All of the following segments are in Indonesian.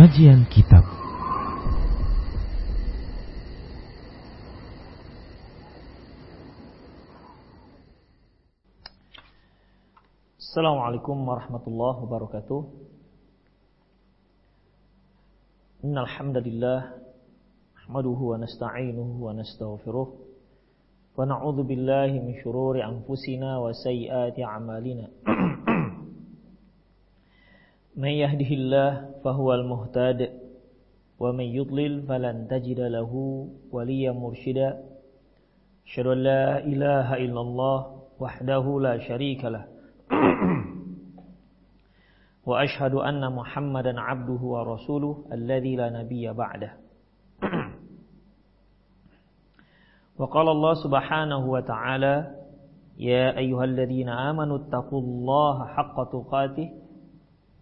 Kajian Kitab. Assalamualaikum warahmatullahi wabarakatuh. Innal hamdalillah nahmaduhu wa nasta'inuhu wa nastaghfiruh. Wa na'udzu billahi min shururi anfusina wa sayyiati a'malina. Man yahdihillah فهو المهتد ومن يضلل فلن تجد له وليا مرشدا. أشهد أن لا إله إلا الله وحده لا شريك له. وأشهد أن محمدا عبده ورسوله الذي لا نبي بعده. وقال الله سبحانه وتعالى يا أيها الذين آمنوا اتقوا الله حق تقاته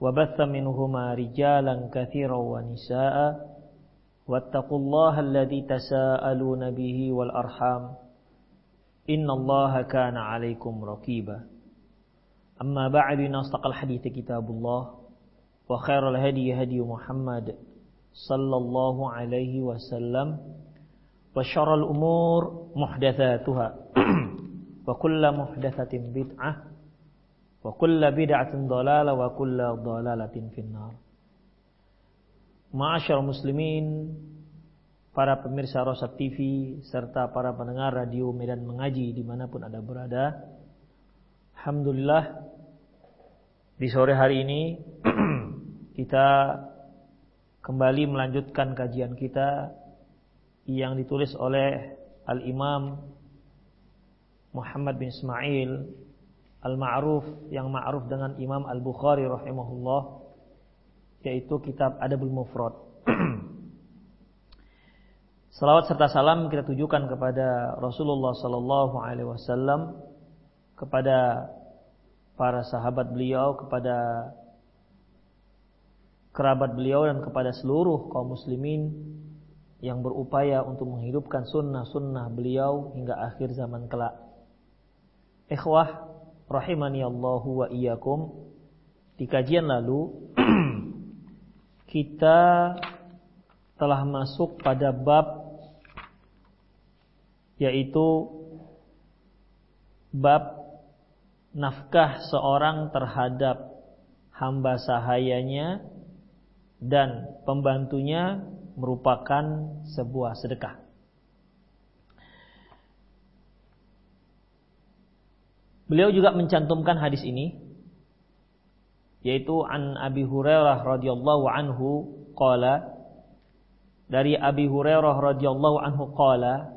وبث منهما رجالا كثيرا ونساء واتقوا الله الذي تساءلون به والأرحام إن الله كان عليكم رقيبا أما بعد نصدق الحديث كتاب الله وخير الهدي هدي محمد صلى الله عليه وسلم وشر الأمور محدثاتها وكل محدثة بدعة wa kulla bid'atin dhalalah wa kulla dhalalatin finnar. Ma'asyar muslimin, para pemirsa Rosat TV serta para pendengar radio Medan Mengaji di mana pun ada berada. Alhamdulillah di sore hari ini kita kembali melanjutkan kajian kita yang ditulis oleh Al-Imam Muhammad bin Ismail al-ma'ruf yang ma'ruf dengan Imam Al-Bukhari rahimahullah yaitu kitab Adabul Mufrad. Salawat serta salam kita tujukan kepada Rasulullah sallallahu alaihi wasallam kepada para sahabat beliau, kepada kerabat beliau dan kepada seluruh kaum muslimin yang berupaya untuk menghidupkan sunnah-sunnah beliau hingga akhir zaman kelak. Ikhwah rahimani Allahu wa iyyakum di kajian lalu kita telah masuk pada bab yaitu bab nafkah seorang terhadap hamba sahayanya dan pembantunya merupakan sebuah sedekah. Beliau juga mencantumkan hadis ini yaitu an Abi Hurairah radhiyallahu anhu qala dari Abi Hurairah radhiyallahu anhu qala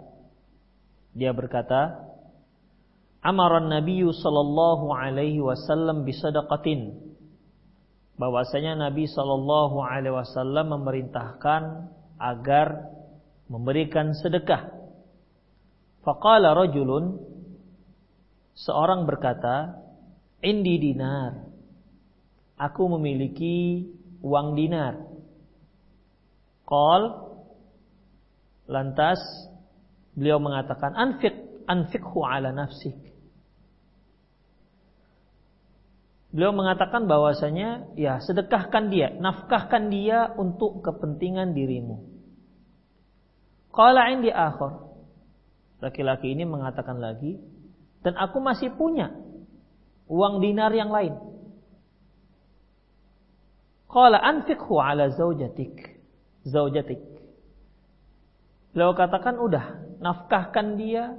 dia berkata Amara Nabi sallallahu alaihi wasallam bisadaqatin bahwasanya Nabi sallallahu alaihi wasallam memerintahkan agar memberikan sedekah. Faqala rajulun seorang berkata, "Indi dinar." Aku memiliki uang dinar. Qal lantas beliau mengatakan, "Anfiq anfiqhu ala nafsik." Beliau mengatakan bahwasanya ya sedekahkan dia, nafkahkan dia untuk kepentingan dirimu. Qala indi akhar. Laki-laki ini mengatakan lagi, dan aku masih punya uang dinar yang lain. Qala anfiqhu ala zaujatik. Zaujatik. Beliau katakan udah, nafkahkan dia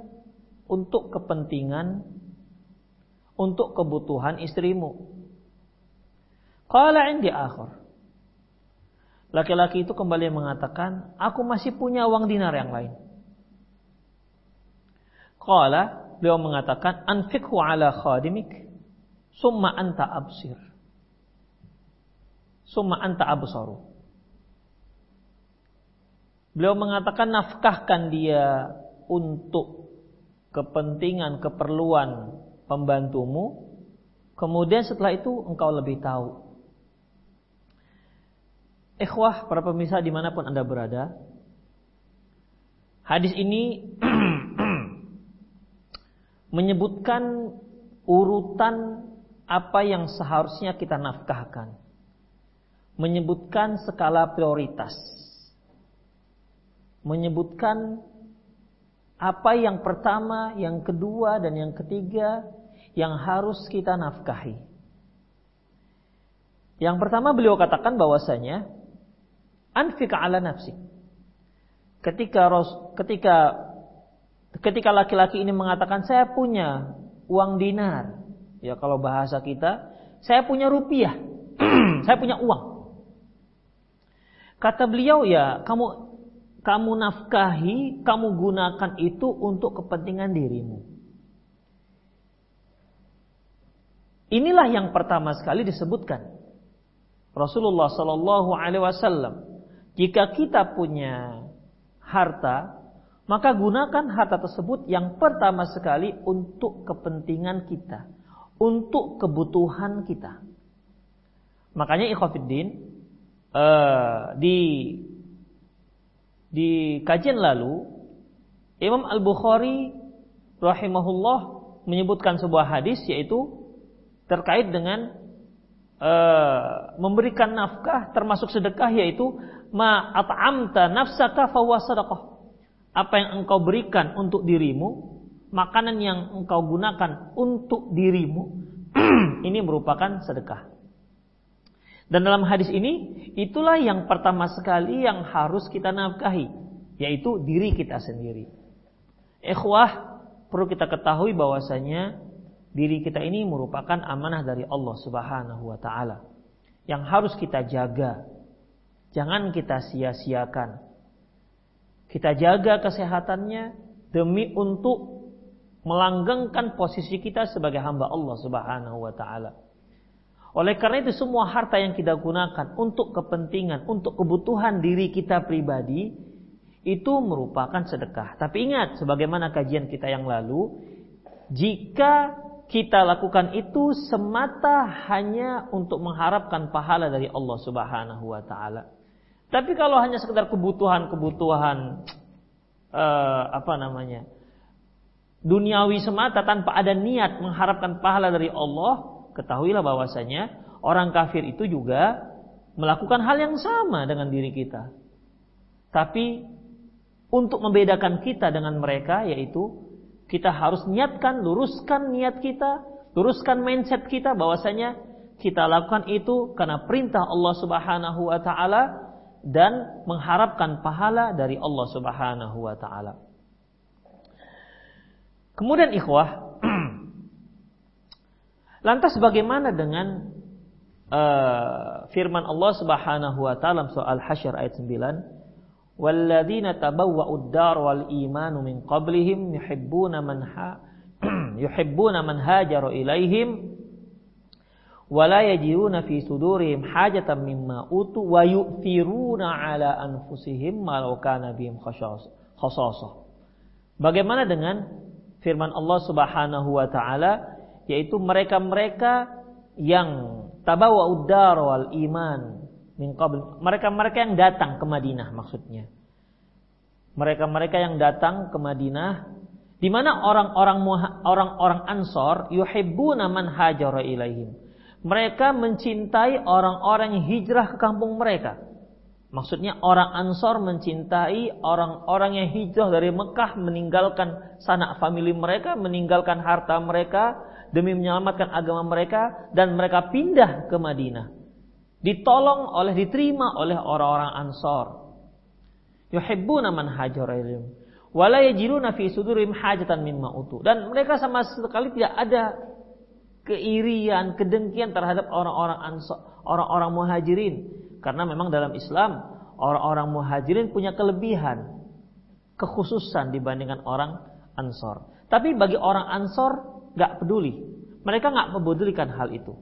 untuk kepentingan untuk kebutuhan istrimu. Qala indi akhir. Laki-laki itu kembali mengatakan, aku masih punya uang dinar yang lain. Qala beliau mengatakan anfikhu ala khadimik summa anta absir summa anta absaru Beliau mengatakan nafkahkan dia untuk kepentingan, keperluan pembantumu. Kemudian setelah itu engkau lebih tahu. Ikhwah, para pemirsa di mana pun anda berada. Hadis ini menyebutkan urutan apa yang seharusnya kita nafkahkan. Menyebutkan skala prioritas menyebutkan apa yang pertama, yang kedua, dan yang ketiga yang harus kita nafkahi. Yang pertama beliau katakan bahwasanya anfik ala nafsik. Ketika ketika ketika laki-laki ini mengatakan saya punya uang dinar, ya kalau bahasa kita, saya punya rupiah, saya punya uang. Kata beliau ya, kamu kamu nafkahi, kamu gunakan itu untuk kepentingan dirimu. Inilah yang pertama sekali disebutkan. Rasulullah Shallallahu Alaihi Wasallam, jika kita punya harta, maka gunakan harta tersebut yang pertama sekali untuk kepentingan kita, untuk kebutuhan kita. Makanya ikhwafiddin uh, di di kajian lalu Imam Al-Bukhari rahimahullah menyebutkan sebuah hadis yaitu terkait dengan uh, memberikan nafkah termasuk sedekah yaitu ma at'amta nafsaka fahuwa sadaqah. Apa yang engkau berikan untuk dirimu, makanan yang engkau gunakan untuk dirimu ini merupakan sedekah. Dan dalam hadis ini, itulah yang pertama sekali yang harus kita nafkahi, yaitu diri kita sendiri. Ikhwah, perlu kita ketahui bahwasanya diri kita ini merupakan amanah dari Allah Subhanahu wa taala yang harus kita jaga. Jangan kita sia-siakan. Kita jaga kesehatannya demi untuk melanggengkan posisi kita sebagai hamba Allah Subhanahu wa taala. Oleh karena itu semua harta yang kita gunakan untuk kepentingan, untuk kebutuhan diri kita pribadi itu merupakan sedekah. Tapi ingat sebagaimana kajian kita yang lalu, jika kita lakukan itu semata hanya untuk mengharapkan pahala dari Allah Subhanahu wa taala. Tapi kalau hanya sekedar kebutuhan-kebutuhan uh, apa namanya? duniawi semata tanpa ada niat mengharapkan pahala dari Allah, ketahuilah bahwasanya orang kafir itu juga melakukan hal yang sama dengan diri kita. Tapi untuk membedakan kita dengan mereka yaitu kita harus niatkan, luruskan niat kita, luruskan mindset kita bahwasanya kita lakukan itu karena perintah Allah Subhanahu wa taala dan mengharapkan pahala dari Allah Subhanahu wa taala. Kemudian ikhwah Lantas bagaimana dengan uh, firman Allah Subhanahu wa taala soal Hasyr ayat 9? Walladzina tabawwa'ud dar wal imanu min qablihim yuhibbuna man ha yuhibbuna man hajara ilaihim wa la yajiduna fi sudurihim hajatan mimma utu wa yu'thiruna ala anfusihim walau kana bihim. Bagaimana dengan firman Allah Subhanahu wa taala yaitu mereka-mereka yang tabawa udar wal iman min qabl. Mereka-mereka yang datang ke Madinah maksudnya. Mereka-mereka yang datang ke Madinah di mana orang-orang orang-orang Ansor yuhibbuna man hajara ilaihim mereka mencintai orang-orang yang hijrah ke kampung mereka Maksudnya orang Ansor mencintai orang-orang yang hijrah dari Mekah meninggalkan sanak famili mereka, meninggalkan harta mereka, demi menyelamatkan agama mereka dan mereka pindah ke Madinah. Ditolong oleh diterima oleh orang-orang Ansor. Yuhibbuna man hajara ilaihim wala yajiduna fi sudurihim hajatan mimma utu. Dan mereka sama sekali tidak ada keirian, kedengkian terhadap orang-orang orang-orang Muhajirin. Karena memang dalam Islam orang-orang Muhajirin punya kelebihan, kekhususan dibandingkan orang Ansor. Tapi bagi orang Ansor nggak peduli. Mereka nggak mempedulikan hal itu.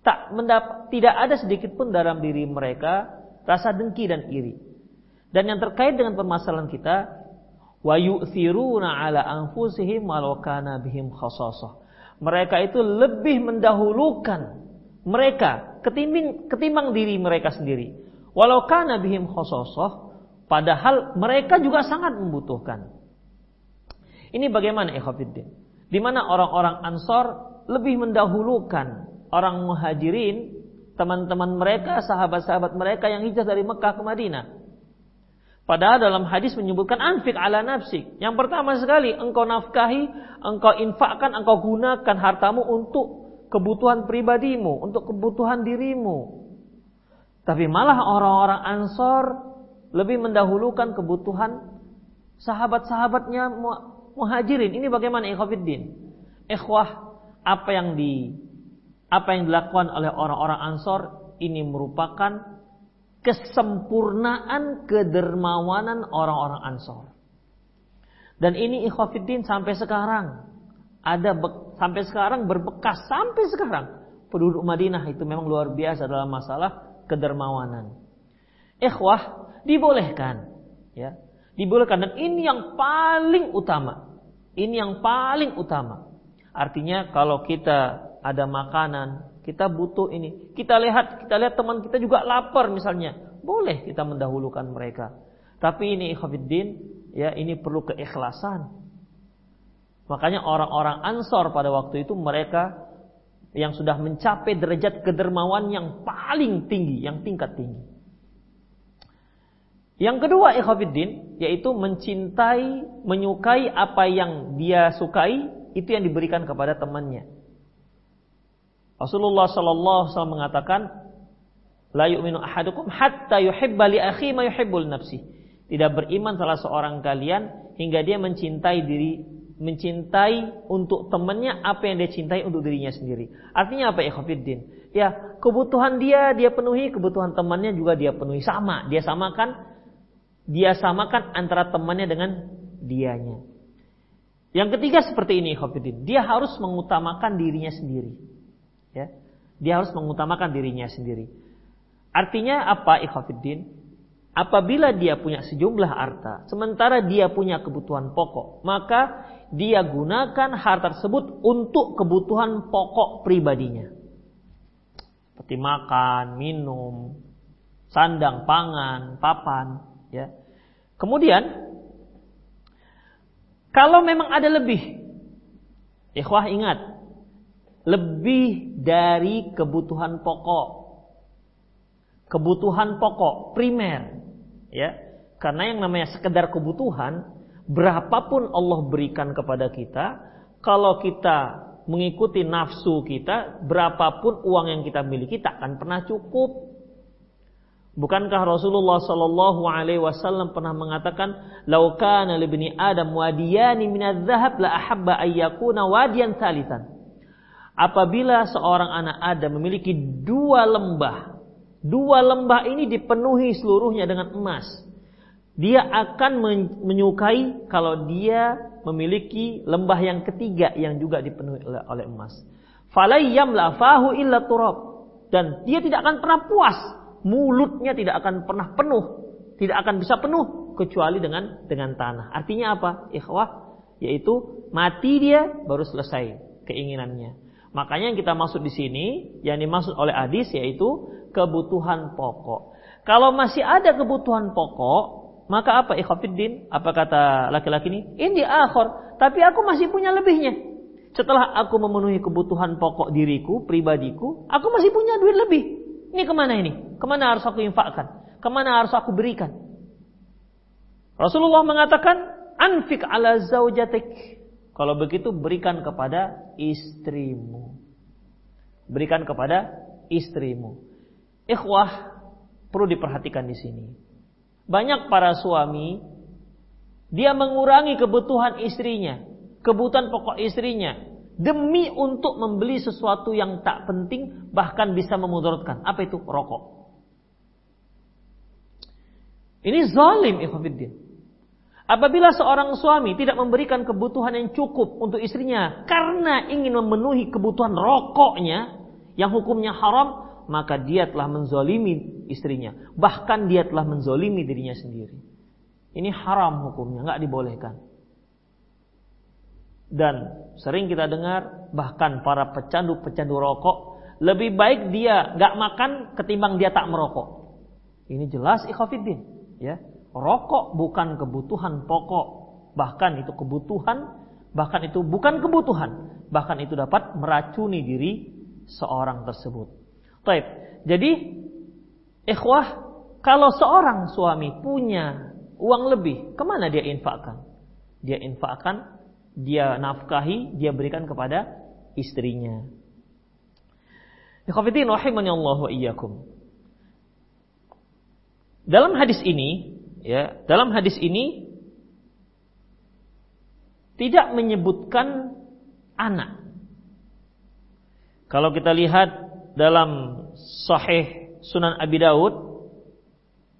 Tak mendap tidak ada sedikit pun dalam diri mereka rasa dengki dan iri. Dan yang terkait dengan permasalahan kita, wa yu'thiruna ala anfusihim bihim khasasah. Mereka itu lebih mendahulukan mereka ketimbang ketimbang diri mereka sendiri. Walau kana bihim khasasah, padahal mereka juga sangat membutuhkan. Ini bagaimana ikhwatiddin? Di mana orang-orang Ansor lebih mendahulukan orang Muhajirin, teman-teman mereka, sahabat-sahabat mereka yang hijrah dari Mekah ke Madinah. Padahal dalam hadis menyebutkan anfik ala nafsik. Yang pertama sekali engkau nafkahi, engkau infakkan, engkau gunakan hartamu untuk kebutuhan pribadimu, untuk kebutuhan dirimu. Tapi malah orang-orang Ansor lebih mendahulukan kebutuhan sahabat-sahabatnya muhajirin. Ini bagaimana ikhwafiddin? Ikhwah, apa yang di apa yang dilakukan oleh orang-orang Ansor ini merupakan kesempurnaan kedermawanan orang-orang Ansor. Dan ini ikhwafiddin sampai sekarang ada sampai sekarang berbekas sampai sekarang penduduk Madinah itu memang luar biasa dalam masalah kedermawanan. Ikhwah dibolehkan ya. Dibolehkan dan ini yang paling utama. Ini yang paling utama. Artinya kalau kita ada makanan, kita butuh ini. Kita lihat, kita lihat teman kita juga lapar misalnya. Boleh kita mendahulukan mereka. Tapi ini ikhwafiddin, ya ini perlu keikhlasan. Makanya orang-orang Ansor pada waktu itu mereka yang sudah mencapai derajat kedermawan yang paling tinggi, yang tingkat tinggi. Yang kedua ikhwafiddin yaitu mencintai, menyukai apa yang dia sukai itu yang diberikan kepada temannya. Rasulullah sallallahu alaihi wasallam mengatakan, "La yu'minu ahadukum hatta yuhibba li akhi ma yuhibbul nafsi." Tidak beriman salah seorang kalian hingga dia mencintai diri mencintai untuk temannya apa yang dia cintai untuk dirinya sendiri. Artinya apa ikhwatiddin? Ya, kebutuhan dia dia penuhi, kebutuhan temannya juga dia penuhi sama. Dia samakan dia samakan antara temannya dengan dianya. Yang ketiga seperti ini ikhwatiddin, dia harus mengutamakan dirinya sendiri. Ya. Dia harus mengutamakan dirinya sendiri. Artinya apa ikhwafiddin? Apabila dia punya sejumlah harta, sementara dia punya kebutuhan pokok, maka dia gunakan harta tersebut untuk kebutuhan pokok pribadinya. Seperti makan, minum, sandang, pangan, papan, ya. Kemudian kalau memang ada lebih, ikhwah ingat, lebih dari kebutuhan pokok. Kebutuhan pokok primer, ya. Karena yang namanya sekedar kebutuhan, berapapun Allah berikan kepada kita, kalau kita mengikuti nafsu kita, berapapun uang yang kita miliki tak akan pernah cukup. Bukankah Rasulullah Sallallahu Alaihi Wasallam pernah mengatakan, "Laukana libni Adam wadiyani minadz zahab la ahabba ayyakuna wadiyan salisan." Apabila seorang anak Adam memiliki dua lembah, dua lembah ini dipenuhi seluruhnya dengan emas, dia akan menyukai kalau dia memiliki lembah yang ketiga yang juga dipenuhi oleh emas. Dan dia tidak akan pernah puas. Mulutnya tidak akan pernah penuh. Tidak akan bisa penuh kecuali dengan dengan tanah. Artinya apa? Ikhwah, yaitu mati dia baru selesai keinginannya. Makanya yang kita maksud di sini, yang dimaksud oleh hadis yaitu kebutuhan pokok. Kalau masih ada kebutuhan pokok, maka apa ikhafidin? Apa kata laki-laki ini? Ini akhir, tapi aku masih punya lebihnya. Setelah aku memenuhi kebutuhan pokok diriku, pribadiku, aku masih punya duit lebih. Ini ke mana ini? Ke mana harus aku infakkan? Ke mana harus aku berikan? Rasulullah mengatakan, anfik ala zaujatik. Kalau begitu berikan kepada istrimu. Berikan kepada istrimu. Ikhwah perlu diperhatikan di sini. Banyak para suami dia mengurangi kebutuhan istrinya, kebutuhan pokok istrinya demi untuk membeli sesuatu yang tak penting bahkan bisa memudaratkan. Apa itu? Rokok. Ini zalim ikhwatiddin. Apabila seorang suami tidak memberikan kebutuhan yang cukup untuk istrinya karena ingin memenuhi kebutuhan rokoknya yang hukumnya haram, maka dia telah menzolimi istrinya. Bahkan dia telah menzolimi dirinya sendiri. Ini haram hukumnya, nggak dibolehkan. Dan sering kita dengar bahkan para pecandu-pecandu rokok lebih baik dia nggak makan ketimbang dia tak merokok. Ini jelas ikhafidin, ya. Rokok bukan kebutuhan pokok, bahkan itu kebutuhan, bahkan itu bukan kebutuhan, bahkan itu dapat meracuni diri seorang tersebut. Taib. Jadi ikhwah kalau seorang suami punya uang lebih, ke mana dia infakkan? Dia infakkan, dia nafkahi, dia berikan kepada istrinya. Rahimani Allah iyyakum. Dalam hadis ini, ya, dalam hadis ini tidak menyebutkan anak. Kalau kita lihat dalam Sahih Sunan Abi Daud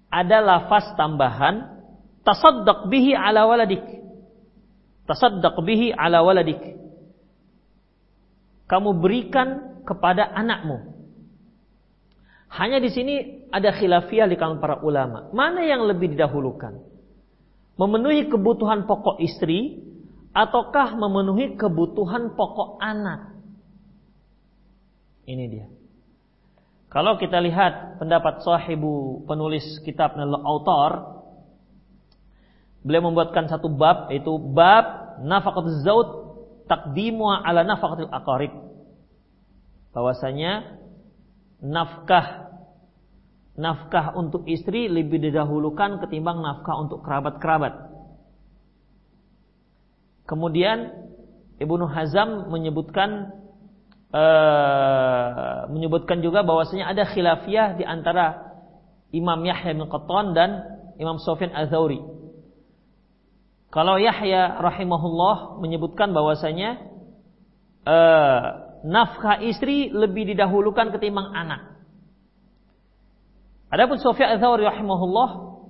ada lafaz tambahan tasaddaq bihi ala waladik. Tasaddaq bihi ala waladik. Kamu berikan kepada anakmu. Hanya di sini ada khilafiyah di kalangan para ulama. Mana yang lebih didahulukan? Memenuhi kebutuhan pokok istri ataukah memenuhi kebutuhan pokok anak? Ini dia. Kalau kita lihat pendapat sahibu penulis kitab Al-Autar, beliau membuatkan satu bab yaitu bab nafaqatul zaud takdimu ala nafaqatil aqarib. Bahwasanya nafkah nafkah untuk istri lebih didahulukan ketimbang nafkah untuk kerabat-kerabat. Kemudian Ibnu Hazam menyebutkan uh, menyebutkan juga bahwasanya ada khilafiyah di antara Imam Yahya bin Qattan dan Imam Sufyan Az-Zauri. Kalau Yahya rahimahullah menyebutkan bahwasanya uh, nafkah istri lebih didahulukan ketimbang anak. Adapun Sufyan Ats-Tsauri rahimahullah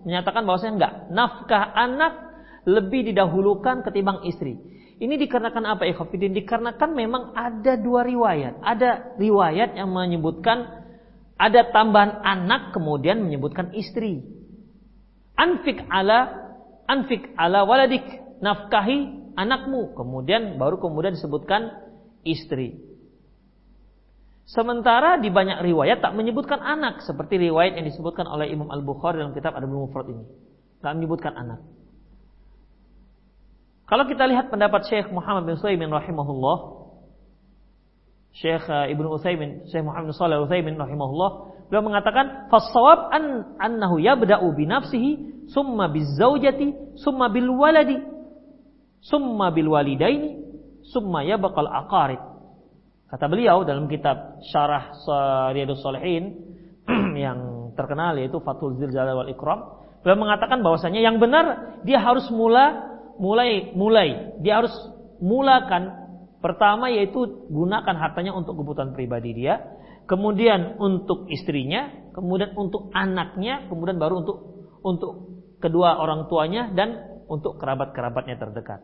menyatakan bahwasanya enggak, nafkah anak lebih didahulukan ketimbang istri. Ini dikarenakan apa ikhwatiddin? Dikarenakan memang ada dua riwayat. Ada riwayat yang menyebutkan ada tambahan anak kemudian menyebutkan istri. Anfik ala anfik ala waladik, nafkahi anakmu. Kemudian baru kemudian disebutkan istri. Sementara di banyak riwayat tak menyebutkan anak seperti riwayat yang disebutkan oleh Imam Al-Bukhari dalam kitab Adabul Mufrad ini. Tak menyebutkan anak. Kalau kita lihat pendapat Syekh Muhammad bin Sulaiman rahimahullah, Syekh uh, Ibnu Utsaimin, Syekh Muhammad bin Shalih Utsaimin rahimahullah, beliau mengatakan fasawab an annahu yabda'u bi nafsihi summa bizaujati summa bil waladi summa bil walidaini summa yabqal aqarib. Kata beliau dalam kitab Syarah Riyadus Salihin yang terkenal yaitu Fathul Zilzal wal Ikram, beliau mengatakan bahwasanya yang benar dia harus mula mulai mulai dia harus mulakan pertama yaitu gunakan hartanya untuk kebutuhan pribadi dia, kemudian untuk istrinya, kemudian untuk anaknya, kemudian baru untuk untuk kedua orang tuanya dan untuk kerabat-kerabatnya terdekat.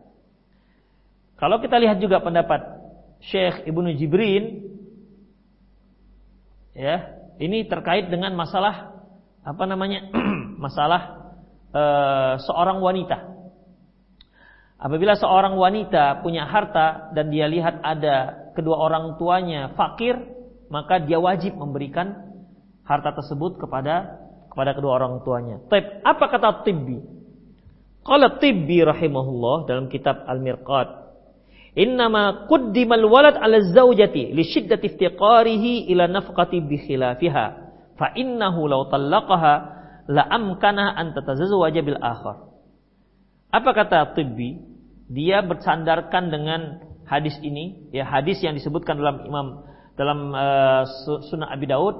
Kalau kita lihat juga pendapat Syekh Ibnu Jibrin ya, ini terkait dengan masalah apa namanya? masalah e, seorang wanita. Apabila seorang wanita punya harta dan dia lihat ada kedua orang tuanya fakir, maka dia wajib memberikan harta tersebut kepada kepada kedua orang tuanya. Tapi apa kata Tibbi? Qala Tibbi rahimahullah dalam kitab Al-Mirqat Innama quddimal walad ala zaujati li shiddati iftiqarihi ila nafqati bi khilafiha. Fa innahu law talaqaha la amkana an tatazawwaja bil akhar. Apa kata Tibbi? Dia bersandarkan dengan hadis ini, ya hadis yang disebutkan dalam Imam dalam uh, Sunnah Abi Daud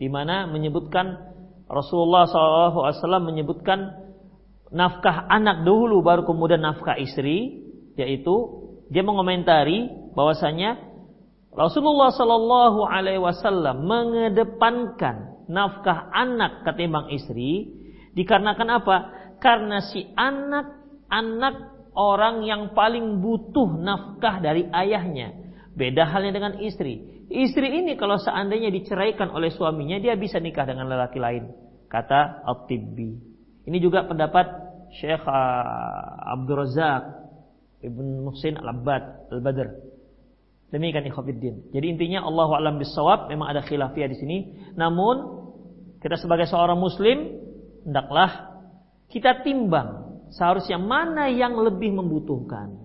di mana menyebutkan Rasulullah SAW menyebutkan nafkah anak dahulu baru kemudian nafkah istri yaitu dia mengomentari bahwasanya Rasulullah Shallallahu Alaihi Wasallam mengedepankan nafkah anak ketimbang istri dikarenakan apa? Karena si anak anak orang yang paling butuh nafkah dari ayahnya. Beda halnya dengan istri. istri ini kalau seandainya diceraikan oleh suaminya dia bisa nikah dengan lelaki lain. Kata At-Tibbi. Ini juga pendapat Syekh uh, Abdul Razak Ibn Muhsin Al-Abbad Al-Badr. Demikian ikhwatiddin. Jadi intinya Allah alam bisawab memang ada khilafiyah di sini. Namun kita sebagai seorang muslim hendaklah kita timbang seharusnya mana yang lebih membutuhkan.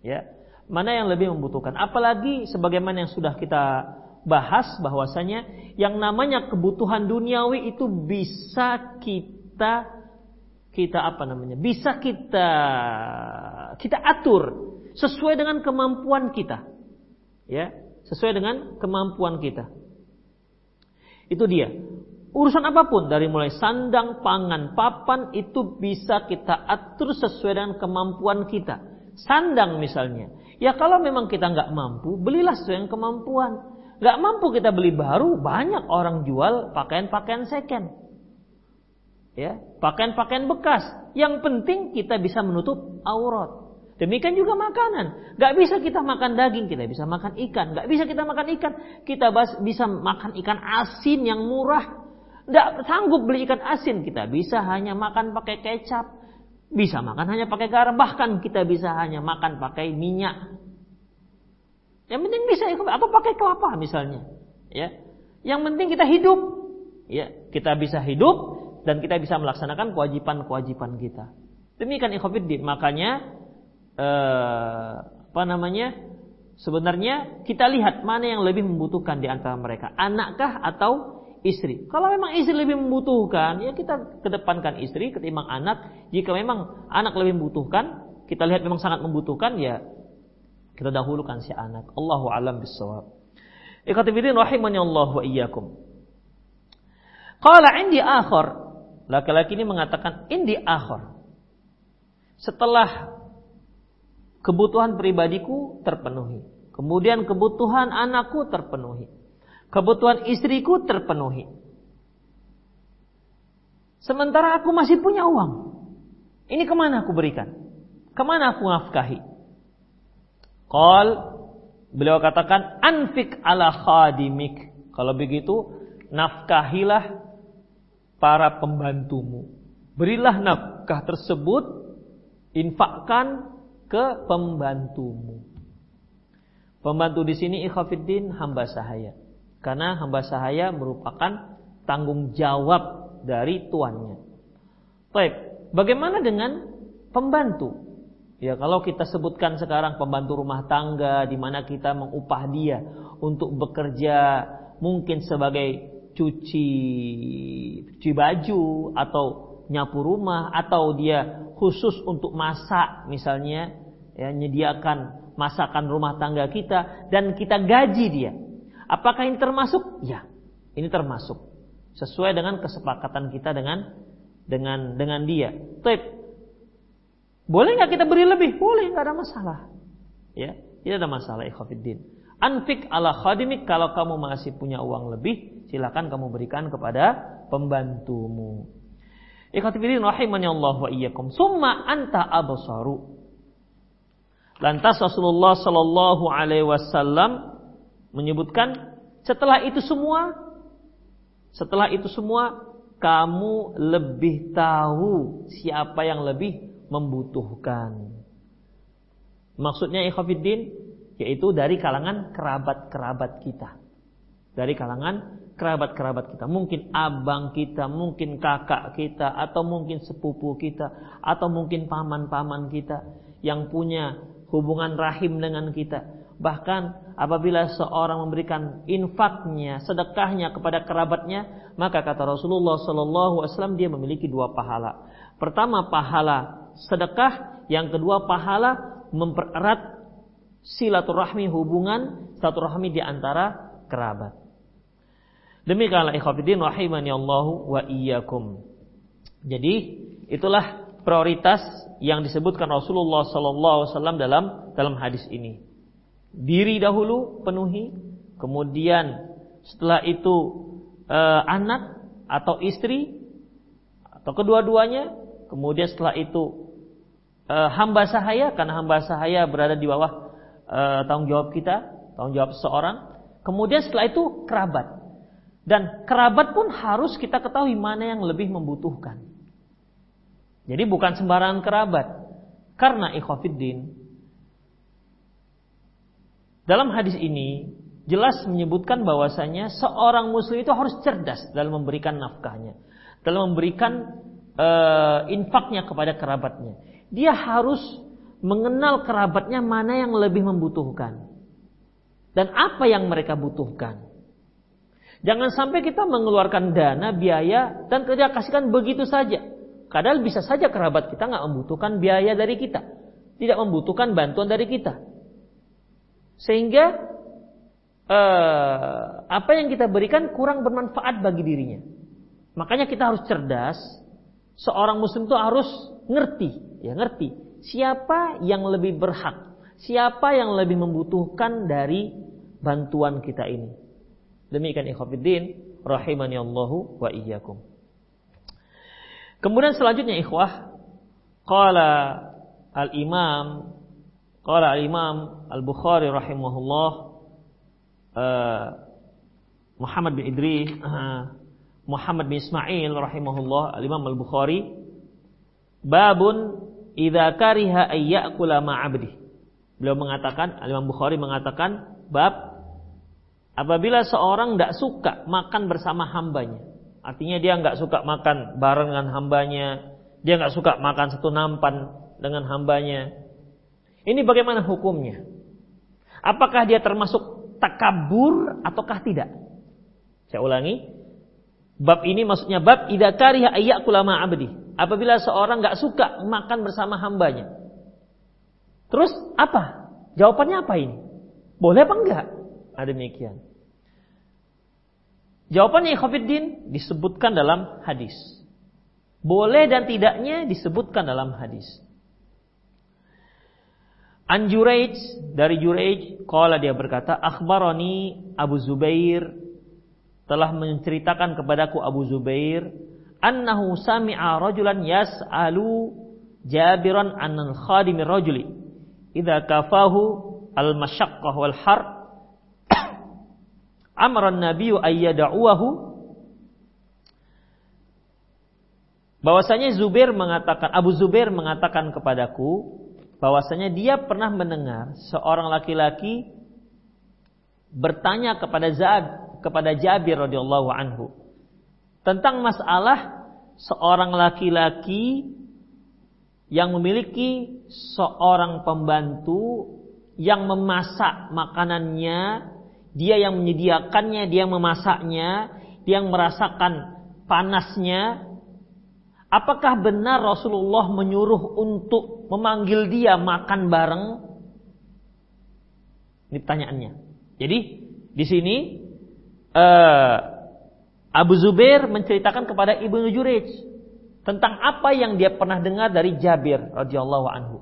Ya, mana yang lebih membutuhkan. Apalagi sebagaimana yang sudah kita bahas bahwasanya yang namanya kebutuhan duniawi itu bisa kita kita apa namanya? Bisa kita kita atur sesuai dengan kemampuan kita. Ya, sesuai dengan kemampuan kita. Itu dia. Urusan apa pun dari mulai sandang, pangan, papan itu bisa kita atur sesuai dengan kemampuan kita. Sandang misalnya. Ya kalau memang kita nggak mampu, belilah sesuai dengan kemampuan. Nggak mampu kita beli baru, banyak orang jual pakaian-pakaian second. Ya, pakaian-pakaian bekas. Yang penting kita bisa menutup aurat. Demikian juga makanan. Gak bisa kita makan daging, kita bisa makan ikan. Gak bisa kita makan ikan, kita bisa makan ikan asin yang murah. Tidak sanggup beli ikan asin, kita bisa hanya makan pakai kecap, bisa makan hanya pakai garam, bahkan kita bisa hanya makan pakai minyak. Yang penting bisa atau pakai kelapa misalnya, ya. Yang penting kita hidup, ya. Kita bisa hidup dan kita bisa melaksanakan kewajiban-kewajiban kita. Demikian ikhwatiddin. Makanya eh, apa namanya? Sebenarnya kita lihat mana yang lebih membutuhkan di antara mereka, anakkah atau istri. Kalau memang istri lebih membutuhkan, ya kita kedepankan istri ketimbang anak. Jika memang anak lebih membutuhkan, kita lihat memang sangat membutuhkan, ya kita dahulukan si anak. Allahu alam bisawab. Ikhwatifiddin rahimani Allah wa iyyakum. Qala indi akhar. Laki-laki ini mengatakan indi akhar. Setelah kebutuhan pribadiku terpenuhi. Kemudian kebutuhan anakku terpenuhi Kebutuhan istriku terpenuhi. Sementara aku masih punya uang. Ini ke mana aku berikan? Ke mana aku nafkahi? Qal beliau katakan anfik ala khadimik. Kalau begitu nafkahilah para pembantumu. Berilah nafkah tersebut infakkan ke pembantumu. Pembantu di sini ikhafiddin hamba sahaya. Karena hamba sahaya merupakan tanggung jawab dari tuannya. Baik, bagaimana dengan pembantu? Ya, kalau kita sebutkan sekarang pembantu rumah tangga di mana kita mengupah dia untuk bekerja mungkin sebagai cuci cuci baju atau nyapu rumah atau dia khusus untuk masak misalnya ya menyediakan masakan rumah tangga kita dan kita gaji dia Apakah ini termasuk? Ya, ini termasuk. Sesuai dengan kesepakatan kita dengan dengan dengan dia. Taip. Boleh nggak kita beri lebih? Boleh, nggak ada masalah. Ya, tidak ada masalah ikhwatiddin. Anfik ala khadimik kalau kamu masih punya uang lebih, silakan kamu berikan kepada pembantumu. Ikhwatiddin rahimani Allah wa iyyakum. Summa anta absaru. Lantas Rasulullah sallallahu alaihi wasallam menyebutkan setelah itu semua setelah itu semua kamu lebih tahu siapa yang lebih membutuhkan. Maksudnya ikhwafiddin yaitu dari kalangan kerabat-kerabat kita. Dari kalangan kerabat-kerabat kita. Mungkin abang kita, mungkin kakak kita, atau mungkin sepupu kita, atau mungkin paman-paman kita yang punya hubungan rahim dengan kita. Bahkan apabila seorang memberikan infaknya, sedekahnya kepada kerabatnya, maka kata Rasulullah Sallallahu Alaihi Wasallam dia memiliki dua pahala. Pertama pahala sedekah, yang kedua pahala mempererat silaturahmi hubungan silaturahmi di antara kerabat. Demikianlah ikhwatiddin rahimani Allahu wa iyyakum. Jadi itulah prioritas yang disebutkan Rasulullah sallallahu alaihi wasallam dalam dalam hadis ini. Diri dahulu penuhi, kemudian setelah itu e, anak atau istri atau kedua-duanya, kemudian setelah itu e, hamba sahaya karena hamba sahaya berada di bawah e, tanggung jawab kita, tanggung jawab seseorang. Kemudian setelah itu kerabat. Dan kerabat pun harus kita ketahui mana yang lebih membutuhkan. Jadi bukan sembarangan kerabat. Karena ikhwafiddin. Dalam hadis ini jelas menyebutkan bahwasanya seorang muslim itu harus cerdas dalam memberikan nafkahnya. Dalam memberikan uh, infaknya kepada kerabatnya. Dia harus mengenal kerabatnya mana yang lebih membutuhkan dan apa yang mereka butuhkan. Jangan sampai kita mengeluarkan dana, biaya, dan kerja kasihkan begitu saja. Kadang bisa saja kerabat kita nggak membutuhkan biaya dari kita, tidak membutuhkan bantuan dari kita, sehingga eh, apa yang kita berikan kurang bermanfaat bagi dirinya. Makanya kita harus cerdas. Seorang muslim itu harus ngerti, ya ngerti siapa yang lebih berhak, siapa yang lebih membutuhkan dari bantuan kita ini. Demikian ikhwatiddin rahimani Allahu wa iyyakum. Kemudian selanjutnya ikhwah qala al-imam qala al-imam al-Bukhari rahimahullah uh, Muhammad bin Idris uh, Muhammad bin Ismail rahimahullah al-Imam al-Bukhari babun idza kariha ayyakula ma'abdi beliau mengatakan al-Imam Bukhari mengatakan bab Apabila seorang tidak suka makan bersama hambanya, artinya dia nggak suka makan bareng dengan hambanya, dia nggak suka makan satu nampan dengan hambanya. Ini bagaimana hukumnya? Apakah dia termasuk takabur ataukah tidak? Saya ulangi. Bab ini maksudnya bab idza kariha kulama abdi. Apabila seorang nggak suka makan bersama hambanya. Terus apa? Jawabannya apa ini? Boleh apa enggak? Ada demikian. Jawabannya Ikhafiddin disebutkan dalam hadis. Boleh dan tidaknya disebutkan dalam hadis. An Jurayj dari Jurayj qala dia berkata akhbarani Abu Zubair telah menceritakan kepadaku Abu Zubair annahu sami'a rajulan yas'alu Jabiran an al-khadimi rajuli idza kafahu al-masyaqqah wal har amran nabiyyu ayyada'uhu bahwasanya Zubair mengatakan Abu Zubair mengatakan kepadaku bahwasanya dia pernah mendengar seorang laki-laki bertanya kepada Zaid kepada Jabir radhiyallahu anhu tentang masalah seorang laki-laki yang memiliki seorang pembantu yang memasak makanannya dia yang menyediakannya, dia yang memasaknya, dia yang merasakan panasnya. Apakah benar Rasulullah menyuruh untuk memanggil dia makan bareng? Ini pertanyaannya. Jadi di sini uh, Abu Zubair menceritakan kepada Ibnu Jurayj tentang apa yang dia pernah dengar dari Jabir radhiyallahu anhu.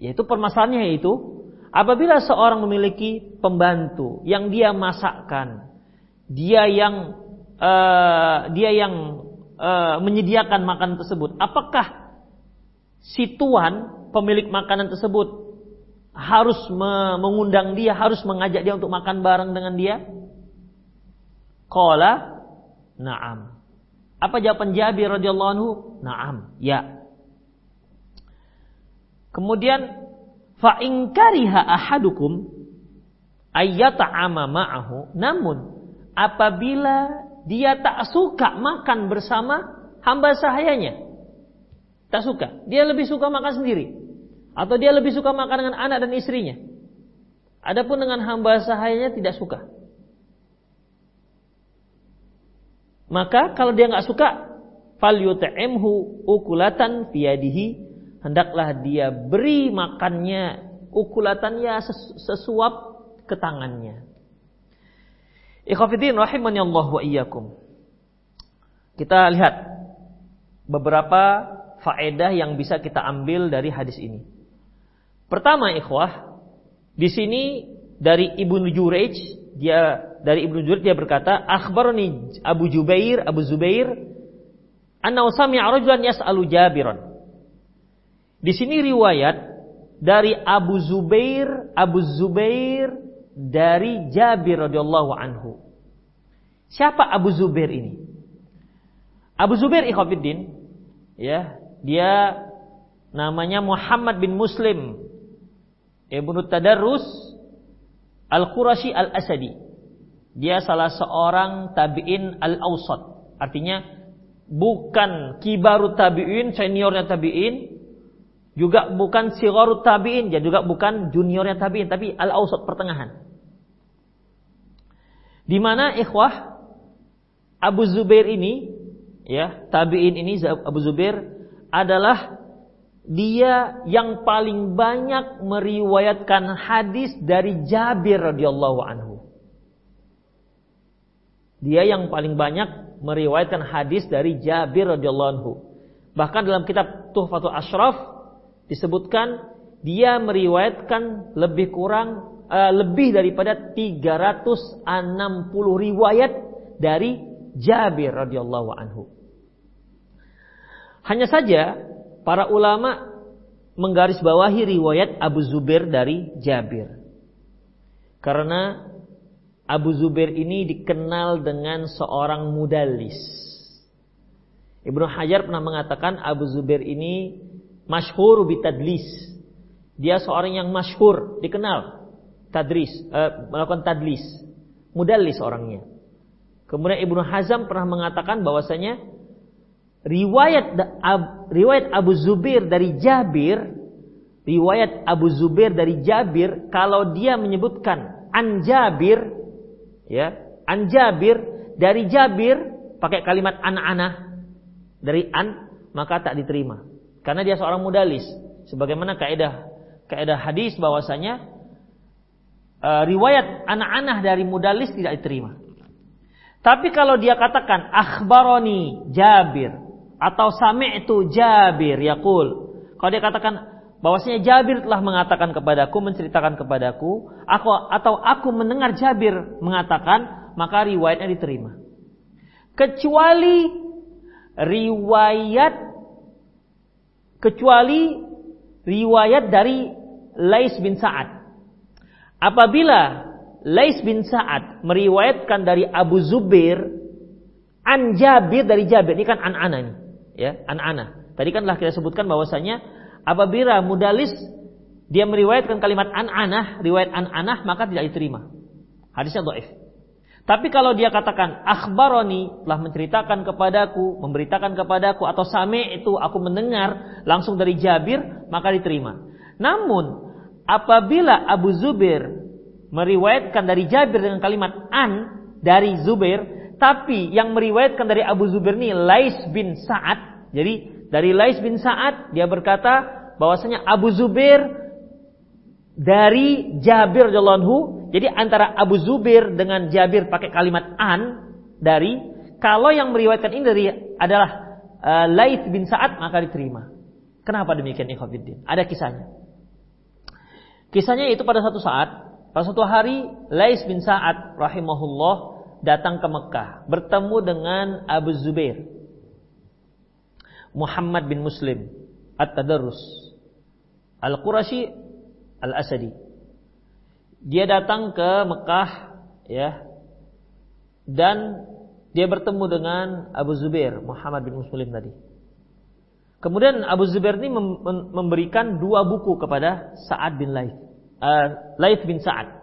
Yaitu permasalahannya yaitu Apabila seorang memiliki pembantu yang dia masakkan, dia yang uh, dia yang uh, menyediakan makanan tersebut, apakah si tuan pemilik makanan tersebut harus mengundang dia, harus mengajak dia untuk makan bareng dengan dia? Qala na'am. Apa jawaban Jabir radhiyallahu anhu? Na'am, ya. Kemudian Fa in kariha ahadukum ayyata'ama ma'ahu. Namun apabila dia tak suka makan bersama hamba sahayanya. Tak suka. Dia lebih suka makan sendiri. Atau dia lebih suka makan dengan anak dan istrinya. Adapun dengan hamba sahayanya tidak suka. Maka kalau dia nggak suka, fal yut'imhu ukulatan fiyadihi hendaklah dia beri makannya ukulatannya sesuap ke tangannya. Ikhwafidin rahimani Allah wa iyyakum. Kita lihat beberapa faedah yang bisa kita ambil dari hadis ini. Pertama ikhwah, di sini dari Ibnu Jurayj dia dari Ibnu Jurayj dia berkata, akhbarani Abu Jubair, Abu Zubair, anna sami'a rajulan yas'alu Jabiran. Di sini riwayat dari Abu Zubair, Abu Zubair dari Jabir radhiyallahu anhu. Siapa Abu Zubair ini? Abu Zubair ikhwatiddin ya, dia namanya Muhammad bin Muslim Ibnu Tadarrus Al-Qurashi Al-Asadi. Dia salah seorang tabi'in al-awsat. Artinya bukan kibaru tabi'in, seniornya tabi'in, juga bukan sigharu tabi'in, dan juga bukan juniornya tabi'in, tapi al-awsat pertengahan. Di mana ikhwah Abu Zubair ini ya, tabi'in ini Abu Zubair adalah dia yang paling banyak meriwayatkan hadis dari Jabir radhiyallahu anhu. Dia yang paling banyak meriwayatkan hadis dari Jabir radhiyallahu anhu. Bahkan dalam kitab Tuhfatul Ashraf disebutkan dia meriwayatkan lebih kurang uh, lebih daripada 360 riwayat dari Jabir radhiyallahu anhu. Hanya saja para ulama menggarisbawahi riwayat Abu Zubair dari Jabir. Karena Abu Zubair ini dikenal dengan seorang mudallis. Ibnu Hajar pernah mengatakan Abu Zubair ini masyhur bitadlis. Dia seorang yang masyhur, dikenal tadris, uh, melakukan tadlis, mudallis orangnya. Kemudian Ibnu Hazam pernah mengatakan bahwasanya riwayat riwayat Abu Zubair dari Jabir, riwayat Abu Zubair dari Jabir kalau dia menyebutkan an Jabir ya, an Jabir dari Jabir pakai kalimat an-anah dari an maka tak diterima. Karena dia seorang mudalis. Sebagaimana kaidah kaidah hadis bahwasanya uh, riwayat anak-anak dari mudalis tidak diterima. Tapi kalau dia katakan akhbaroni Jabir atau sami'tu Jabir yaqul. Kalau dia katakan bahwasanya Jabir telah mengatakan kepadaku, menceritakan kepadaku, aku atau aku mendengar Jabir mengatakan, maka riwayatnya diterima. Kecuali riwayat kecuali riwayat dari Lais bin Sa'ad. Apabila Lais bin Sa'ad meriwayatkan dari Abu Zubair an Jabir dari Jabir ini kan an-ana ya an-ana tadi kan telah kita sebutkan bahwasanya apabila mudalis dia meriwayatkan kalimat an-anah riwayat an-anah maka tidak diterima. Hadisnya dhaif tapi kalau dia katakan akhbaroni telah menceritakan kepadaku memberitakan kepadaku atau sami itu aku mendengar langsung dari Jabir maka diterima namun apabila Abu Zubair meriwayatkan dari Jabir dengan kalimat an dari Zubair, tapi yang meriwayatkan dari Abu Zubair ini Lais bin Sa'ad. Jadi dari Lais bin Sa'ad dia berkata bahwasanya Abu Zubair dari Jabir radhiyallahu Jadi antara Abu Zubair dengan Jabir pakai kalimat an dari kalau yang meriwayatkan ini dari adalah uh, Lais bin Sa'ad maka diterima. Kenapa demikian ikhwatiddin? Ada kisahnya. Kisahnya itu pada satu saat, pada suatu hari Lais bin Sa'ad rahimahullah datang ke Mekah, bertemu dengan Abu Zubair. Muhammad bin Muslim At-Tadarrus Al-Qurashi Al-Asadi. Dia datang ke Mekah ya. Dan dia bertemu dengan Abu Zubair, Muhammad bin Muslim tadi. Kemudian Abu Zubair ini memberikan dua buku kepada Sa'ad bin Laith. Uh, Laith bin Sa'ad.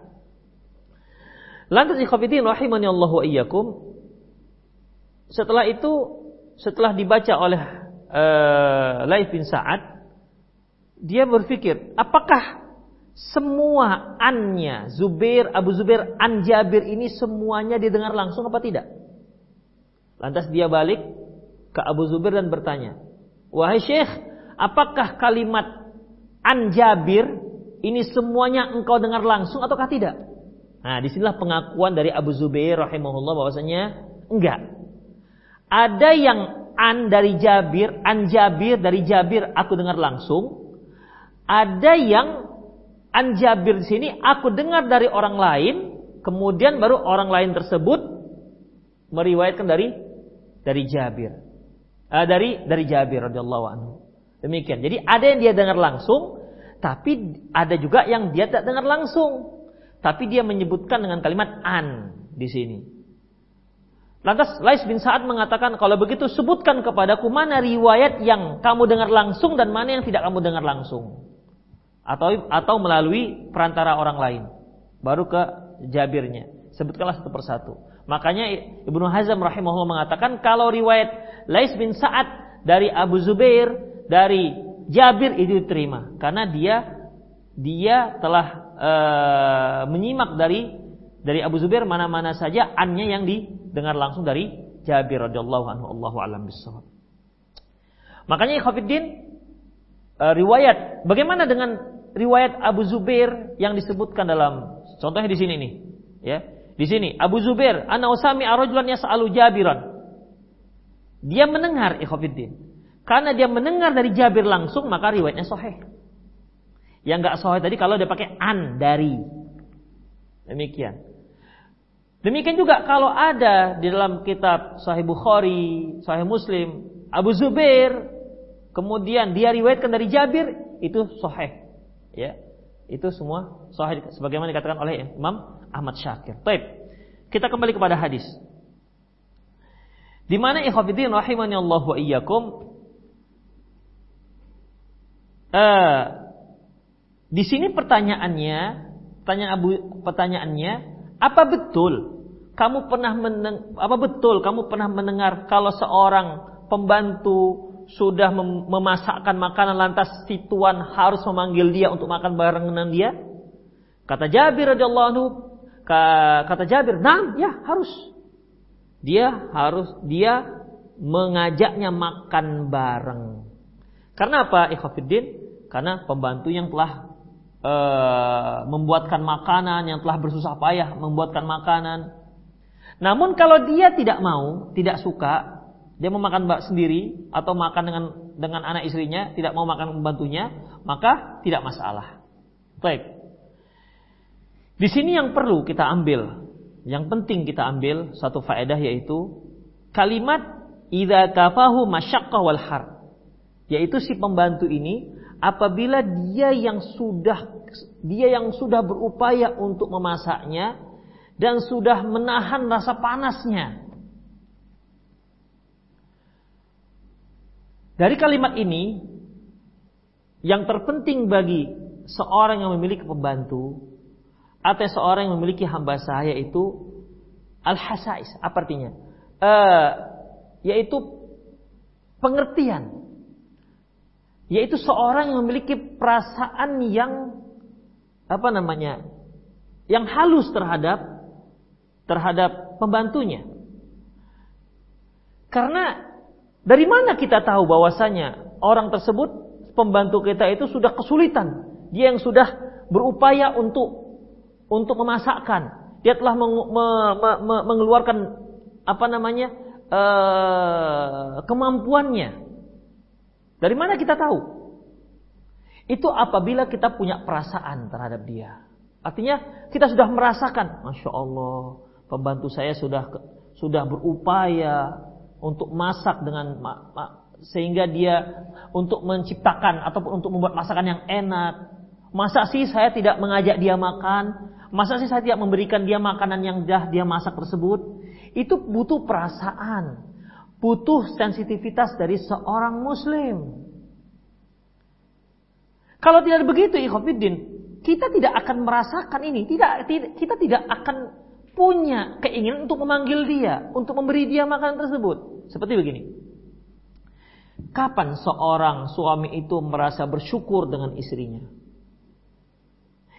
Lantas ikhwafidin rahimani Allah wa iyyakum. Setelah itu, setelah dibaca oleh uh, Laith bin Sa'ad, dia berpikir, apakah semua annya Zubair, Abu Zubair, an Jabir ini semuanya didengar langsung apa tidak? Lantas dia balik ke Abu Zubair dan bertanya, Wahai Syekh, apakah kalimat an Jabir ini semuanya engkau dengar langsung ataukah tidak? Nah, di sinilah pengakuan dari Abu Zubair rahimahullah bahwasanya enggak. Ada yang an dari Jabir, an Jabir dari Jabir aku dengar langsung. Ada yang an Jabir di sini aku dengar dari orang lain, kemudian baru orang lain tersebut meriwayatkan dari dari Jabir uh, dari dari Jabir radhiyallahu anhu. Demikian. Jadi ada yang dia dengar langsung, tapi ada juga yang dia tidak dengar langsung. Tapi dia menyebutkan dengan kalimat an di sini. Lantas Lais bin Sa'ad mengatakan, kalau begitu sebutkan kepadaku mana riwayat yang kamu dengar langsung dan mana yang tidak kamu dengar langsung. Atau atau melalui perantara orang lain. Baru ke Jabirnya. Sebutkanlah satu persatu. Makanya Ibnu Hazm rahimahullah mengatakan kalau riwayat Lais bin Sa'ad dari Abu Zubair, dari Jabir itu diterima karena dia dia telah uh, menyimak dari dari Abu Zubair mana-mana saja annya yang didengar langsung dari Jabir radhiyallahu anhu Allahu alam. Makanya Khafiddin uh, riwayat bagaimana dengan riwayat Abu Zubair yang disebutkan dalam contohnya di sini nih ya. Di sini Abu Zubair ana usami arajulan yas'alu Jabiran. Dia mendengar Ikhafiddin karena dia mendengar dari Jabir langsung maka riwayatnya sahih. Yang enggak sahih tadi kalau dia pakai an dari. Demikian. Demikian juga kalau ada di dalam kitab Sahih Bukhari, Sahih Muslim, Abu Zubair, kemudian dia riwayatkan dari Jabir, itu sahih. Ya. Itu semua sahih sebagaimana dikatakan oleh Imam Ahmad Syakir. Baik. Kita kembali kepada hadis. Di mana ikhwatiddin rahimani Allah wa iyyakum uh, di sini pertanyaannya, pertanyaan Abu pertanyaannya apa betul kamu pernah apa betul kamu pernah mendengar kalau seorang pembantu sudah mem memasakkan makanan lantas si tuan harus memanggil dia untuk makan bareng dengan dia? Kata Jabir radhiyallahu anhu, kata Jabir, "Nah, ya harus." Dia harus dia mengajaknya makan bareng. Karena apa? Ikhwafiddin, karena pembantu yang telah uh, membuatkan makanan, yang telah bersusah payah membuatkan makanan. Namun kalau dia tidak mau, tidak suka, dia mau makan mbak sendiri atau makan dengan dengan anak istrinya, tidak mau makan pembantunya, maka tidak masalah. Baik. Di sini yang perlu kita ambil, yang penting kita ambil satu faedah yaitu kalimat idza kafahu masyaqqah wal har. Yaitu si pembantu ini apabila dia yang sudah dia yang sudah berupaya untuk memasaknya dan sudah menahan rasa panasnya. Dari kalimat ini yang terpenting bagi seorang yang memiliki pembantu atau seorang yang memiliki hamba sahaya itu al-hasais. Apa artinya? Uh, yaitu pengertian. Yaitu seorang yang memiliki perasaan yang apa namanya? Yang halus terhadap terhadap pembantunya. Karena dari mana kita tahu bahwasanya orang tersebut pembantu kita itu sudah kesulitan. Dia yang sudah berupaya untuk untuk memasakkan. Dia telah meng, me, me, me, mengeluarkan apa namanya uh, kemampuannya. Dari mana kita tahu? Itu apabila kita punya perasaan terhadap dia. Artinya kita sudah merasakan, masya Allah, pembantu saya sudah sudah berupaya untuk masak dengan sehingga dia untuk menciptakan ataupun untuk membuat masakan yang enak. Masa sih saya tidak mengajak dia makan? Masa sih saya tidak memberikan dia makanan yang dah dia masak tersebut? Itu butuh perasaan, butuh sensitivitas dari seorang muslim. Kalau tidak begitu, ikhwatiddin, kita tidak akan merasakan ini. Tidak, tidak, kita tidak akan punya keinginan untuk memanggil dia, untuk memberi dia makanan tersebut. Seperti begini. Kapan seorang suami itu merasa bersyukur dengan istrinya?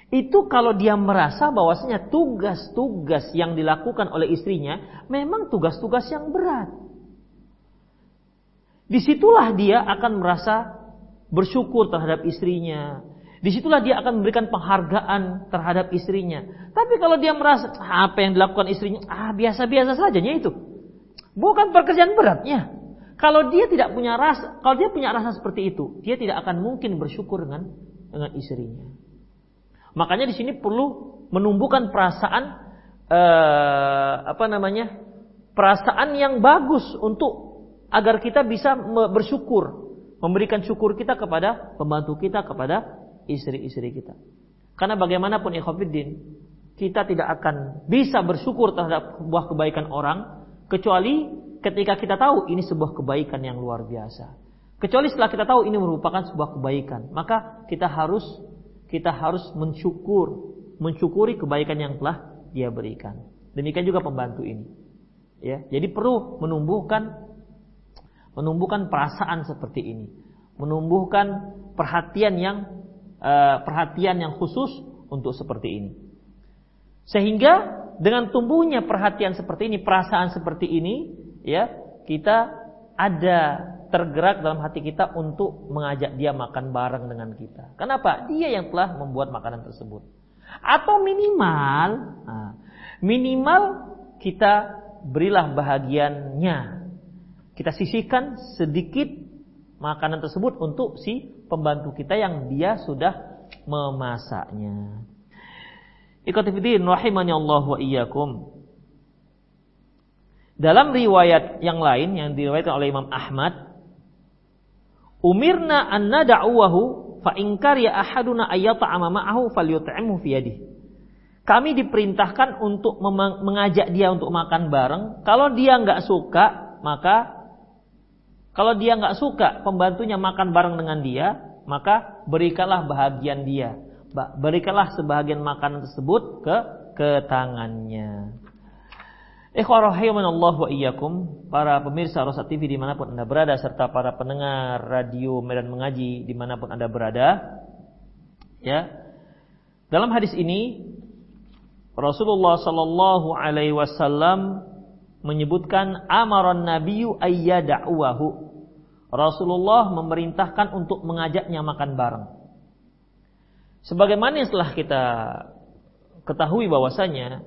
Itu kalau dia merasa bahwasanya tugas-tugas yang dilakukan oleh istrinya memang tugas-tugas yang berat. Di situlah dia akan merasa bersyukur terhadap istrinya. Di situlah dia akan memberikan penghargaan terhadap istrinya. Tapi kalau dia merasa apa yang dilakukan istrinya, ah biasa-biasa saja itu. Bukan pekerjaan beratnya. Kalau dia tidak punya rasa, kalau dia punya rasa seperti itu, dia tidak akan mungkin bersyukur dengan dengan istrinya. Makanya di sini perlu menumbuhkan perasaan eh, apa namanya? perasaan yang bagus untuk agar kita bisa bersyukur, memberikan syukur kita kepada pembantu kita, kepada istri-istri kita. Karena bagaimanapun ikhwatiddin, kita tidak akan bisa bersyukur terhadap sebuah kebaikan orang kecuali ketika kita tahu ini sebuah kebaikan yang luar biasa. Kecuali setelah kita tahu ini merupakan sebuah kebaikan, maka kita harus kita harus mensyukur, mensyukuri kebaikan yang telah dia berikan. Demikian juga pembantu ini. Ya, jadi perlu menumbuhkan menumbuhkan perasaan seperti ini, menumbuhkan perhatian yang uh, perhatian yang khusus untuk seperti ini. Sehingga dengan tumbuhnya perhatian seperti ini, perasaan seperti ini, ya, kita ada tergerak dalam hati kita untuk mengajak dia makan bareng dengan kita. Kenapa? Dia yang telah membuat makanan tersebut. Atau minimal, nah, minimal kita berilah bahagiannya. Kita sisihkan sedikit makanan tersebut untuk si pembantu kita yang dia sudah memasaknya. Ikhwatifidin rahimani Allah wa iyyakum. Dalam riwayat yang lain yang diriwayatkan oleh Imam Ahmad, umirna an nad'uhu fa in kariya ahaduna ayyata'ama ma'ahu falyut'imhu fi yadihi. Kami diperintahkan untuk mengajak dia untuk makan bareng. Kalau dia nggak suka, maka kalau dia nggak suka pembantunya makan bareng dengan dia, maka berikanlah bahagian dia. Berikanlah sebahagian makanan tersebut ke ke tangannya. Allah wa iyyakum, para pemirsa Rosa TV di mana pun Anda berada, serta para pendengar radio Medan Mengaji di mana pun Anda berada. Ya, dalam hadis ini Rasulullah Sallallahu Alaihi Wasallam menyebutkan amaran Nabiyu ayyada'uwahu. Rasulullah memerintahkan untuk mengajaknya makan bareng. Sebagaimana yang telah kita ketahui bahwasanya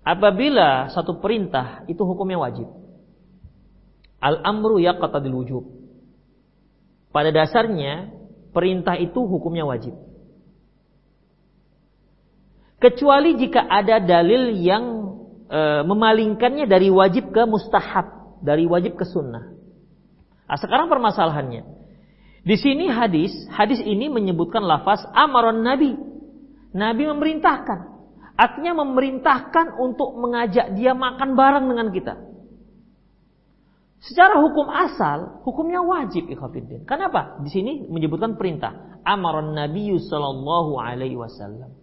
apabila satu perintah itu hukumnya wajib. Al-amru yaqtadil wujub. Pada dasarnya perintah itu hukumnya wajib. Kecuali jika ada dalil yang e, memalingkannya dari wajib ke mustahab, dari wajib ke sunnah. Nah, sekarang permasalahannya. Di sini hadis, hadis ini menyebutkan lafaz amaron nabi. Nabi memerintahkan. Artinya memerintahkan untuk mengajak dia makan bareng dengan kita. Secara hukum asal, hukumnya wajib ikhafidin. Kenapa? Di sini menyebutkan perintah. Amaron Nabi sallallahu alaihi wasallam.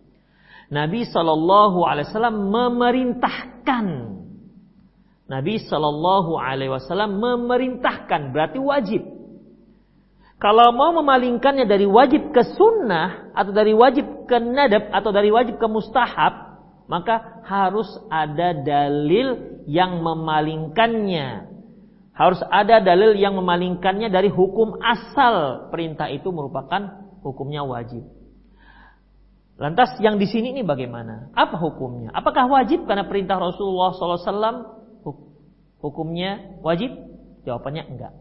Nabi Shallallahu Alaihi Wasallam memerintahkan. Nabi Shallallahu Alaihi Wasallam memerintahkan berarti wajib. Kalau mau memalingkannya dari wajib ke sunnah atau dari wajib ke nadab atau dari wajib ke mustahab, maka harus ada dalil yang memalingkannya. Harus ada dalil yang memalingkannya dari hukum asal perintah itu merupakan hukumnya wajib. Lantas yang di sini ini bagaimana? Apa hukumnya? Apakah wajib karena perintah Rasulullah SAW? Hukumnya wajib? Jawabannya enggak.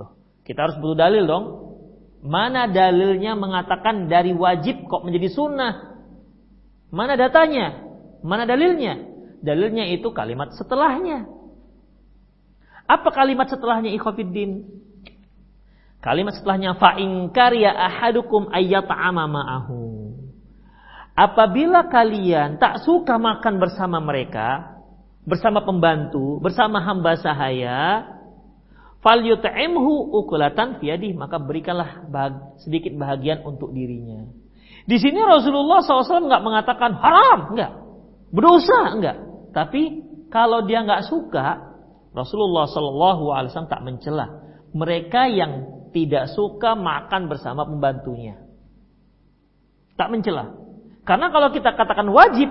Loh, kita harus butuh dalil dong. Mana dalilnya mengatakan dari wajib kok menjadi sunnah? Mana datanya? Mana dalilnya? Dalilnya itu kalimat setelahnya. Apa kalimat setelahnya ikhwafiddin? Kalimat setelahnya fa'in karya ahadukum ayyata'ama ma'ahu. Apabila kalian tak suka makan bersama mereka, bersama pembantu, bersama hamba sahaya, fal yut'imhu ukulatan fiyadih, maka berikanlah sedikit bahagian untuk dirinya. Di sini Rasulullah SAW nggak mengatakan haram, nggak, berdosa, nggak. Tapi kalau dia nggak suka, Rasulullah SAW tak mencela mereka yang tidak suka makan bersama pembantunya. Tak mencela. Karena kalau kita katakan wajib,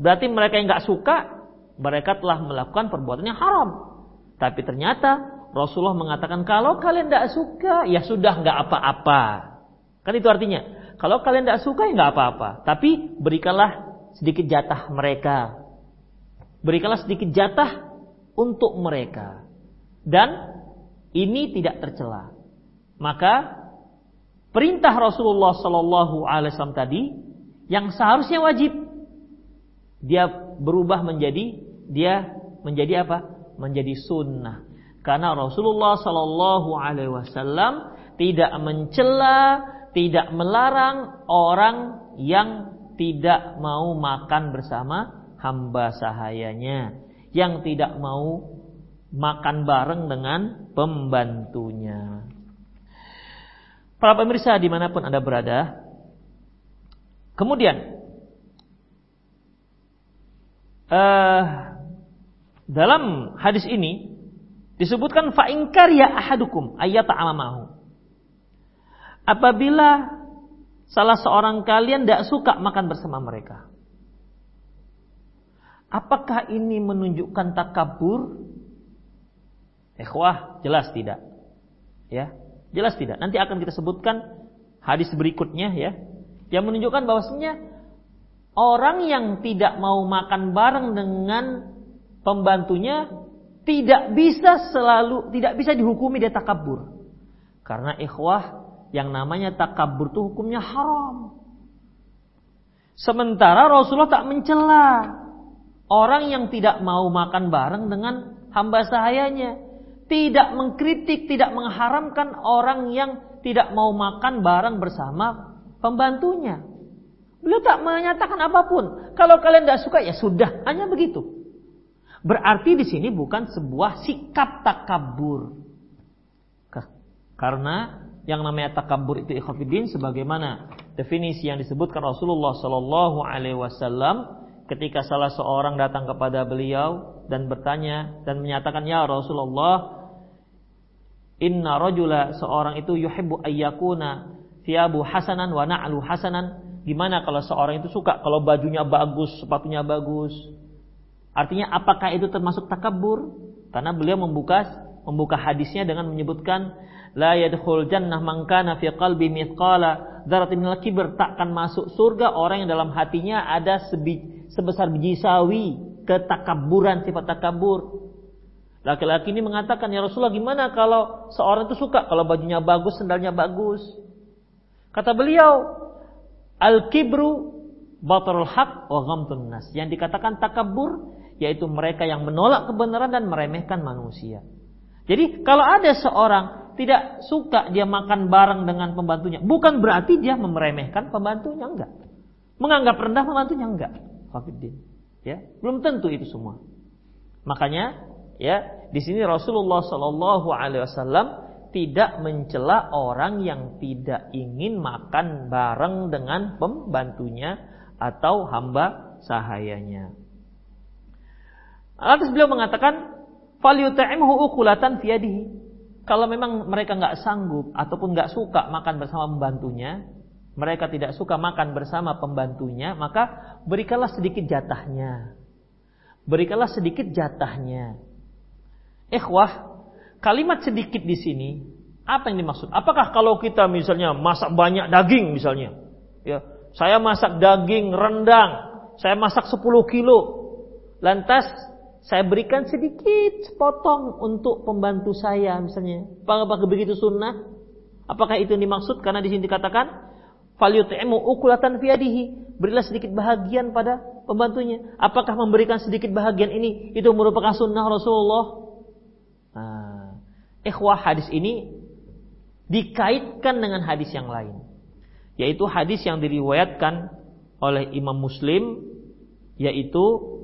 berarti mereka yang nggak suka, mereka telah melakukan perbuatan yang haram. Tapi ternyata Rasulullah mengatakan kalau kalian tidak suka, ya sudah nggak apa-apa. Kan itu artinya. Kalau kalian tidak suka ya nggak apa-apa. Tapi berikanlah sedikit jatah mereka. Berikanlah sedikit jatah untuk mereka. Dan ini tidak tercela. Maka perintah Rasulullah Shallallahu Alaihi Wasallam tadi yang seharusnya wajib dia berubah menjadi dia menjadi apa? Menjadi sunnah. Karena Rasulullah Shallallahu Alaihi Wasallam tidak mencela, tidak melarang orang yang tidak mau makan bersama hamba sahayanya, yang tidak mau makan bareng dengan pembantunya. Para pemirsa di mana pun Anda berada, kemudian uh, dalam hadis ini disebutkan fa'ingkar ya ahadukum ayat amamahu. Apabila salah seorang kalian tidak suka makan bersama mereka. Apakah ini menunjukkan takabur Ikhwah, jelas tidak. Ya, jelas tidak. Nanti akan kita sebutkan hadis berikutnya ya, yang menunjukkan bahwasanya orang yang tidak mau makan bareng dengan pembantunya tidak bisa selalu tidak bisa dihukumi dia takabur. Karena ikhwah yang namanya takabur itu hukumnya haram. Sementara Rasulullah tak mencela orang yang tidak mau makan bareng dengan hamba sahayanya tidak mengkritik, tidak mengharamkan orang yang tidak mau makan bareng bersama pembantunya. Beliau tak menyatakan apa pun. Kalau kalian tidak suka ya sudah, hanya begitu. Berarti di sini bukan sebuah sikap takabur. Karena yang namanya takabur itu ikhafidin sebagaimana definisi yang disebutkan Rasulullah Shallallahu Alaihi Wasallam ketika salah seorang datang kepada beliau dan bertanya dan menyatakan ya Rasulullah Inna rajula seorang itu yuhibbu ayyakuna thiyabu hasanan wa na'lu hasanan. Gimana kalau seorang itu suka kalau bajunya bagus, sepatunya bagus? Artinya apakah itu termasuk takabur? Karena beliau membuka membuka hadisnya dengan menyebutkan la yadkhul jannah man kana fi qalbi mithqala dzarratin minal kibr takkan masuk surga orang yang dalam hatinya ada sebi, sebesar biji sawi ketakaburan sifat takabur Laki-laki ini mengatakan, ya Rasulullah gimana kalau seorang itu suka kalau bajunya bagus, sendalnya bagus. Kata beliau, al-kibru batarul haq wa ghamtun nas. Yang dikatakan takabur yaitu mereka yang menolak kebenaran dan meremehkan manusia. Jadi kalau ada seorang tidak suka dia makan bareng dengan pembantunya, bukan berarti dia meremehkan pembantunya enggak. Menganggap rendah pembantunya enggak. Hafidin. Ya, belum tentu itu semua. Makanya ya di sini Rasulullah Shallallahu Alaihi Wasallam tidak mencela orang yang tidak ingin makan bareng dengan pembantunya atau hamba sahayanya. Atas beliau mengatakan, "Falyut'imhu ukulatan fiyadihi." Kalau memang mereka nggak sanggup ataupun nggak suka makan bersama pembantunya, mereka tidak suka makan bersama pembantunya, maka berikanlah sedikit jatahnya. Berikanlah sedikit jatahnya. Ikhwah, kalimat sedikit di sini apa yang dimaksud? Apakah kalau kita misalnya masak banyak daging misalnya, ya, saya masak daging rendang, saya masak 10 kilo, lantas saya berikan sedikit sepotong untuk pembantu saya misalnya. Apakah begitu sunnah? Apakah itu yang dimaksud? Karena di sini dikatakan falyut'imu ukulatan fiyadihi. Berilah sedikit bahagian pada pembantunya. Apakah memberikan sedikit bahagian ini itu merupakan sunnah Rasulullah? Nah, ikhwah hadis ini dikaitkan dengan hadis yang lain. Yaitu hadis yang diriwayatkan oleh Imam Muslim yaitu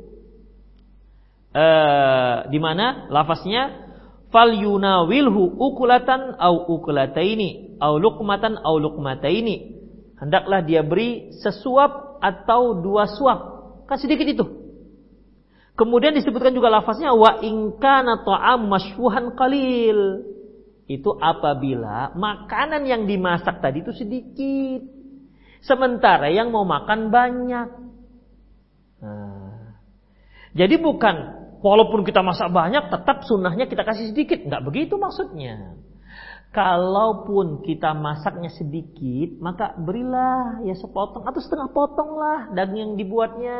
uh, di mana lafaznya fal yunawilhu ukulatan au ukulataini au luqmatan au luqmataini hendaklah dia beri sesuap atau dua suap kan sedikit itu Kemudian disebutkan juga lafaznya wa ingkana ta'am masyfuhan qalil. Itu apabila makanan yang dimasak tadi itu sedikit. Sementara yang mau makan banyak. Nah, jadi bukan walaupun kita masak banyak tetap sunnahnya kita kasih sedikit. Enggak begitu maksudnya. Kalaupun kita masaknya sedikit, maka berilah ya sepotong atau setengah potong lah daging yang dibuatnya,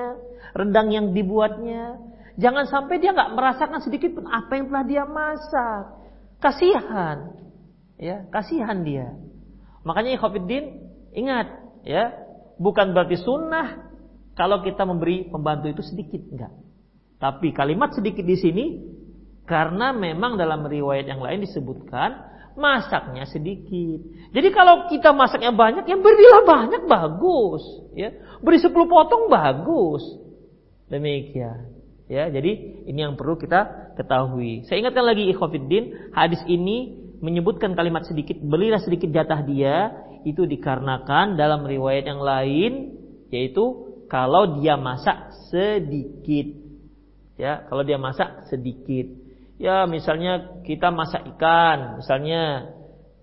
rendang yang dibuatnya. Jangan sampai dia nggak merasakan sedikit pun apa yang telah dia masak. Kasihan, ya kasihan dia. Makanya Ikhwafiddin ingat ya, bukan berarti sunnah kalau kita memberi pembantu itu sedikit enggak. Tapi kalimat sedikit di sini karena memang dalam riwayat yang lain disebutkan masaknya sedikit. Jadi kalau kita masaknya banyak, ya berilah banyak bagus. Ya, beri 10 potong bagus. Demikian. Ya, jadi ini yang perlu kita ketahui. Saya ingatkan lagi ikhwatiddin, hadis ini menyebutkan kalimat sedikit, belilah sedikit jatah dia, itu dikarenakan dalam riwayat yang lain yaitu kalau dia masak sedikit. Ya, kalau dia masak sedikit. Ya, misalnya kita masak ikan, misalnya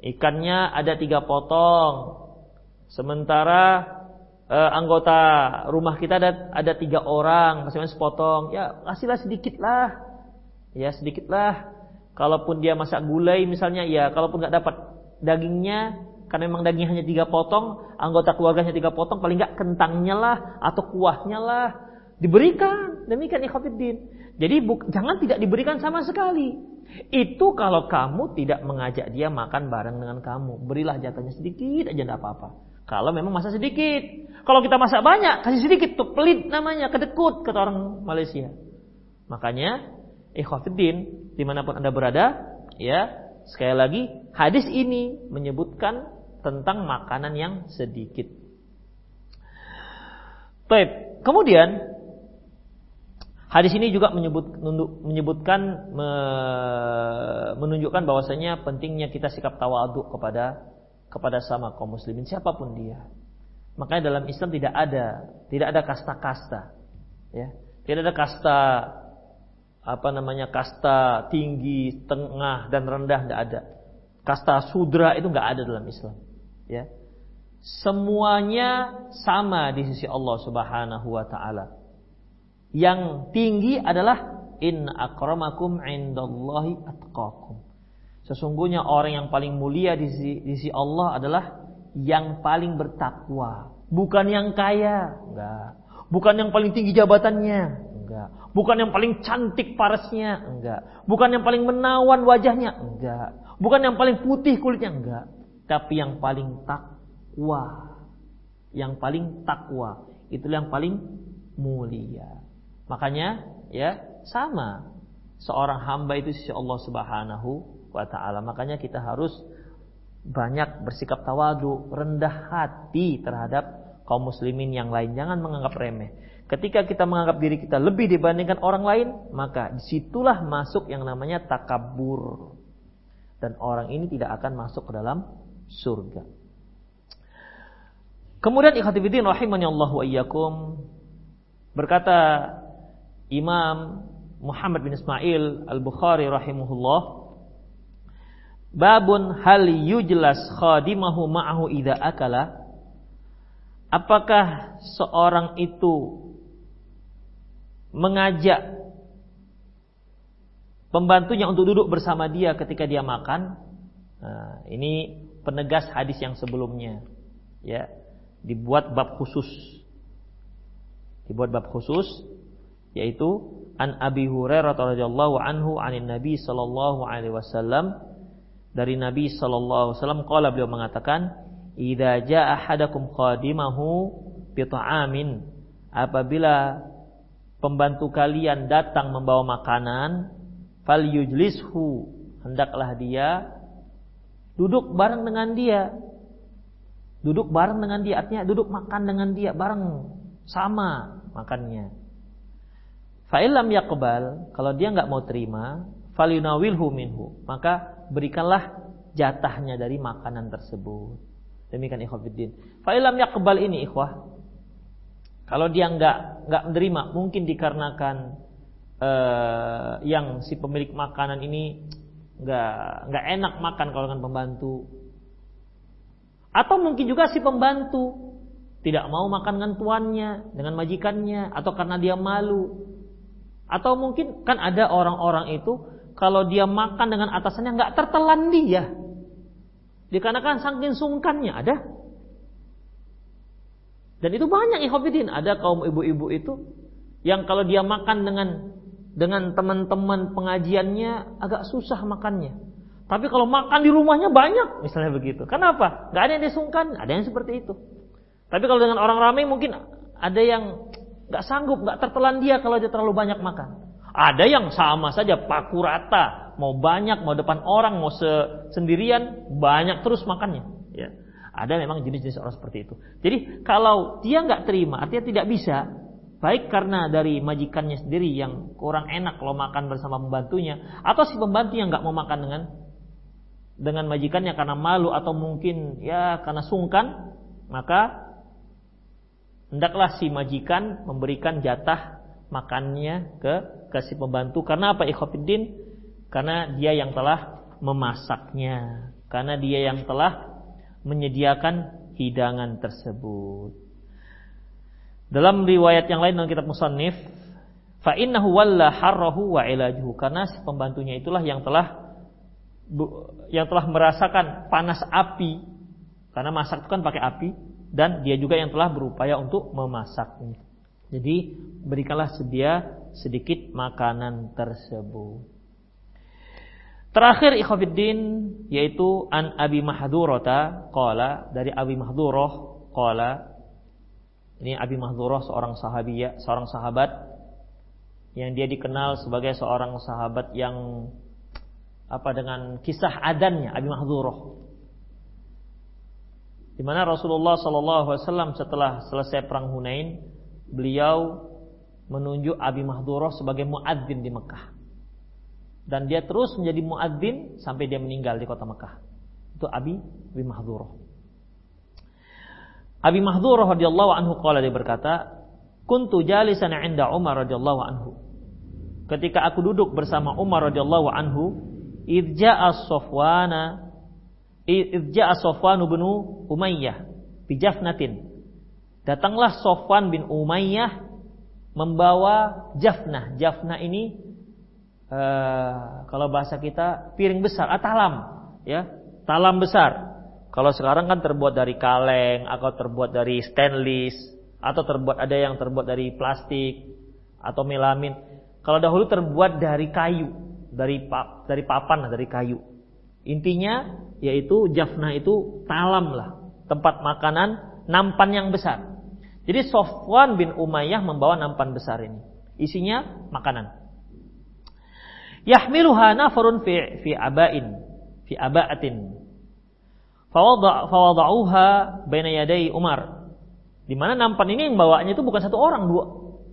ikannya ada tiga potong, sementara eh, anggota rumah kita ada ada tiga orang, masing sepotong. Ya, kasihlah sedikit lah. Ya, sedikit lah. Kalaupun dia masak gulai misalnya, ya kalaupun nggak dapat dagingnya, karena memang daging hanya tiga potong, anggota keluarganya tiga potong, paling nggak kentangnya lah atau kuahnya lah diberikan. Demikian ikhwatiddin. Jadi jangan tidak diberikan sama sekali. Itu kalau kamu tidak mengajak dia makan bareng dengan kamu, berilah jatahnya sedikit aja tidak apa-apa. Kalau memang masa sedikit. Kalau kita masak banyak, kasih sedikit tuh pelit namanya, kedekut kata orang Malaysia. Makanya ikhwatiddin di mana pun anda berada, ya sekali lagi hadis ini menyebutkan tentang makanan yang sedikit. Baik, kemudian hadis ini juga menyebut, menyebutkan menunjukkan bahwasanya pentingnya kita sikap tawaduk kepada kepada sama kaum muslimin siapa pun dia. Makanya dalam Islam tidak ada tidak ada kasta-kasta. Ya. Tidak ada kasta apa namanya kasta tinggi, tengah dan rendah tidak ada. Kasta sudra itu nggak ada dalam Islam ya. Semuanya sama di sisi Allah Subhanahu wa taala. Yang tinggi adalah in akramakum indallahi atqakum. Sesungguhnya orang yang paling mulia di sisi, di sisi Allah adalah yang paling bertakwa, bukan yang kaya, enggak. Bukan yang paling tinggi jabatannya, enggak. Bukan yang paling cantik parasnya, enggak. Bukan yang paling menawan wajahnya, enggak. Bukan yang paling putih kulitnya, enggak tapi yang paling takwa. Yang paling takwa, itulah yang paling mulia. Makanya ya sama seorang hamba itu sisi Allah Subhanahu wa taala. Makanya kita harus banyak bersikap tawadu, rendah hati terhadap kaum muslimin yang lain. Jangan menganggap remeh. Ketika kita menganggap diri kita lebih dibandingkan orang lain, maka di situlah masuk yang namanya takabur. Dan orang ini tidak akan masuk ke dalam surga. Kemudian ikhwatifiddin rahimani Allah wa iyyakum berkata Imam Muhammad bin Ismail Al-Bukhari rahimahullah Babun hal yujlas khadimahu ma'ahu idza akala Apakah seorang itu mengajak pembantunya untuk duduk bersama dia ketika dia makan? Nah, ini penegas hadis yang sebelumnya. Ya, dibuat bab khusus. Dibuat bab khusus yaitu an Abi Hurairah radhiyallahu anhu anin Nabi sallallahu alaihi wasallam dari Nabi sallallahu alaihi wasallam qala beliau mengatakan idza jaa ahadakum qadimahu bi ta'amin apabila pembantu kalian datang membawa makanan fal yujlishu hendaklah dia Duduk bareng dengan dia. Duduk bareng dengan dia artinya duduk makan dengan dia bareng sama makannya. Fa'ilam yakbal kalau dia nggak mau terima, falyunawilhu minhu, maka berikanlah jatahnya dari makanan tersebut. Demikian ikhwatiddin. Fa'ilam yakbal ini ikhwah, kalau dia nggak nggak menerima, mungkin dikarenakan uh, yang si pemilik makanan ini nggak nggak enak makan kalau dengan pembantu. Atau mungkin juga si pembantu tidak mau makan dengan tuannya, dengan majikannya, atau karena dia malu. Atau mungkin kan ada orang-orang itu kalau dia makan dengan atasannya nggak tertelan dia. Dikarenakan saking sungkannya ada. Dan itu banyak ikhwatiddin, ada kaum ibu-ibu itu yang kalau dia makan dengan dengan teman-teman pengajiannya agak susah makannya. Tapi kalau makan di rumahnya banyak, misalnya begitu. Kenapa? Gak ada yang disungkan, ada yang seperti itu. Tapi kalau dengan orang ramai mungkin ada yang gak sanggup, gak tertelan dia kalau dia terlalu banyak makan. Ada yang sama saja paku rata, mau banyak, mau depan orang, mau sendirian, banyak terus makannya. Ya. Ada memang jenis-jenis orang seperti itu. Jadi kalau dia nggak terima, artinya tidak bisa, baik karena dari majikannya sendiri yang kurang enak kalau makan bersama pembantunya, atau si pembantu yang nggak mau makan dengan dengan majikannya karena malu atau mungkin ya karena sungkan, maka hendaklah si majikan memberikan jatah makannya ke si pembantu. Karena apa ikhwatiddin? Karena dia yang telah memasaknya. Karena dia yang telah menyediakan hidangan tersebut. Dalam riwayat yang lain dalam kitab musannif fa innahu walla harrahu wa ilajuhu. Karena si pembantunya itulah yang telah yang telah merasakan panas api. Karena masak itu kan pakai api dan dia juga yang telah berupaya untuk memasaknya. Jadi berikanlah sedia sedikit makanan tersebut. Terakhir ikhwafiddin yaitu an Abi Mahdurata qala dari Abi Mahdurah qala ini Abi Mahdurah seorang sahabiya, seorang sahabat yang dia dikenal sebagai seorang sahabat yang apa dengan kisah adannya Abi Mahdurah di mana Rasulullah Shallallahu Alaihi Wasallam setelah selesai perang Hunain, beliau menunjuk Abi Mahdurah sebagai muadzin di Mekah. Dan dia terus menjadi muadzin sampai dia meninggal di kota Mekah. Itu Abi Abi Mahdurah. Abi Mahdurah radhiyallahu anhu qala dia berkata, "Kuntu jalisan 'inda Umar radhiyallahu anhu." Ketika aku duduk bersama Umar radhiyallahu anhu, idja'a Safwana Idja'a Sofwan bin Umayyah bijafnatin. Datanglah Sofwan bin Umayyah membawa jafnah. Jafnah ini uh, kalau bahasa kita piring besar, ah, talam, ya, talam besar. Kalau sekarang kan terbuat dari kaleng atau terbuat dari stainless atau terbuat ada yang terbuat dari plastik atau melamin. Kalau dahulu terbuat dari kayu, dari pap, dari papan, dari kayu. Intinya yaitu jafna itu talam lah, tempat makanan nampan yang besar. Jadi Sofwan bin Umayyah membawa nampan besar ini. Isinya makanan. Yahmiluha nafarun fi fi abain fi abaatin. Fawada'uha baina yaday Umar. Di mana nampan ini yang bawanya itu bukan satu orang, dua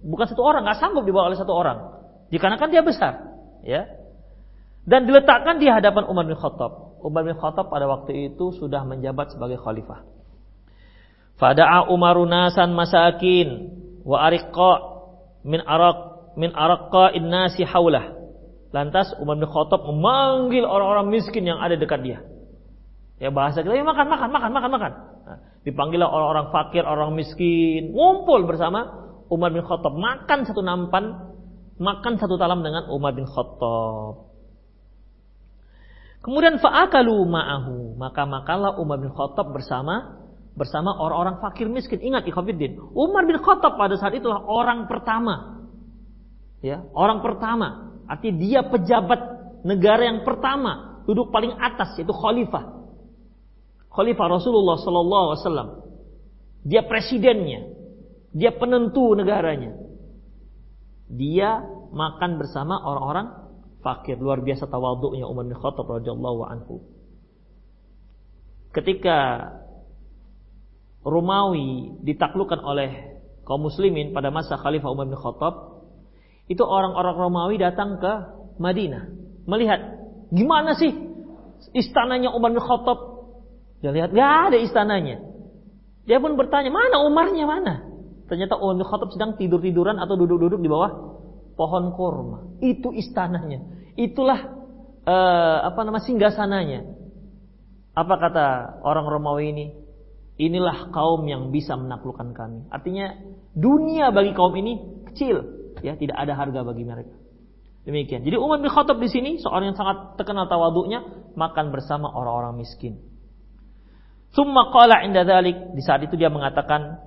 bukan satu orang, nggak sanggup dibawa oleh satu orang. Dikarenakan dia besar, ya dan diletakkan di hadapan Umar bin Khattab. Umar bin Khattab pada waktu itu sudah menjabat sebagai khalifah. Fada'a Umaru nasan masakin wa ariqa min araq min araqqa innasi haulah. Lantas Umar bin Khattab memanggil orang-orang miskin yang ada dekat dia. Ya bahasa kita, ya makan, makan, makan, makan, makan. Nah, dipanggillah orang-orang fakir, orang miskin, ngumpul bersama Umar bin Khattab, makan satu nampan, makan satu talam dengan Umar bin Khattab. Kemudian fa'akalu ma'ahu. Maka makanlah Umar bin Khattab bersama bersama orang-orang fakir miskin. Ingat ikhwatiddin, Umar bin Khattab pada saat itulah orang pertama. Ya, orang pertama. Artinya dia pejabat negara yang pertama, duduk paling atas yaitu khalifah. Khalifah Rasulullah sallallahu alaihi wasallam. Dia presidennya. Dia penentu negaranya. Dia makan bersama orang-orang fakir luar biasa tawaduknya Umar bin Khattab radhiyallahu anhu. Ketika Romawi ditaklukkan oleh kaum muslimin pada masa Khalifah Umar bin Khattab itu orang-orang Romawi datang ke Madinah melihat gimana sih istananya Umar bin Khattab? Dia lihat gak ada istananya. Dia pun bertanya mana Umarnya mana? Ternyata Umar bin Khattab sedang tidur-tiduran atau duduk-duduk di bawah pohon kurma. Itu istananya. Itulah uh, apa nama singgasananya. Apa kata orang Romawi ini? Inilah kaum yang bisa menaklukkan kami. Artinya dunia bagi kaum ini kecil, ya tidak ada harga bagi mereka. Demikian. Jadi Umar bin Khattab di sini seorang yang sangat terkenal tawaduknya makan bersama orang-orang miskin. Summa qala inda di saat itu dia mengatakan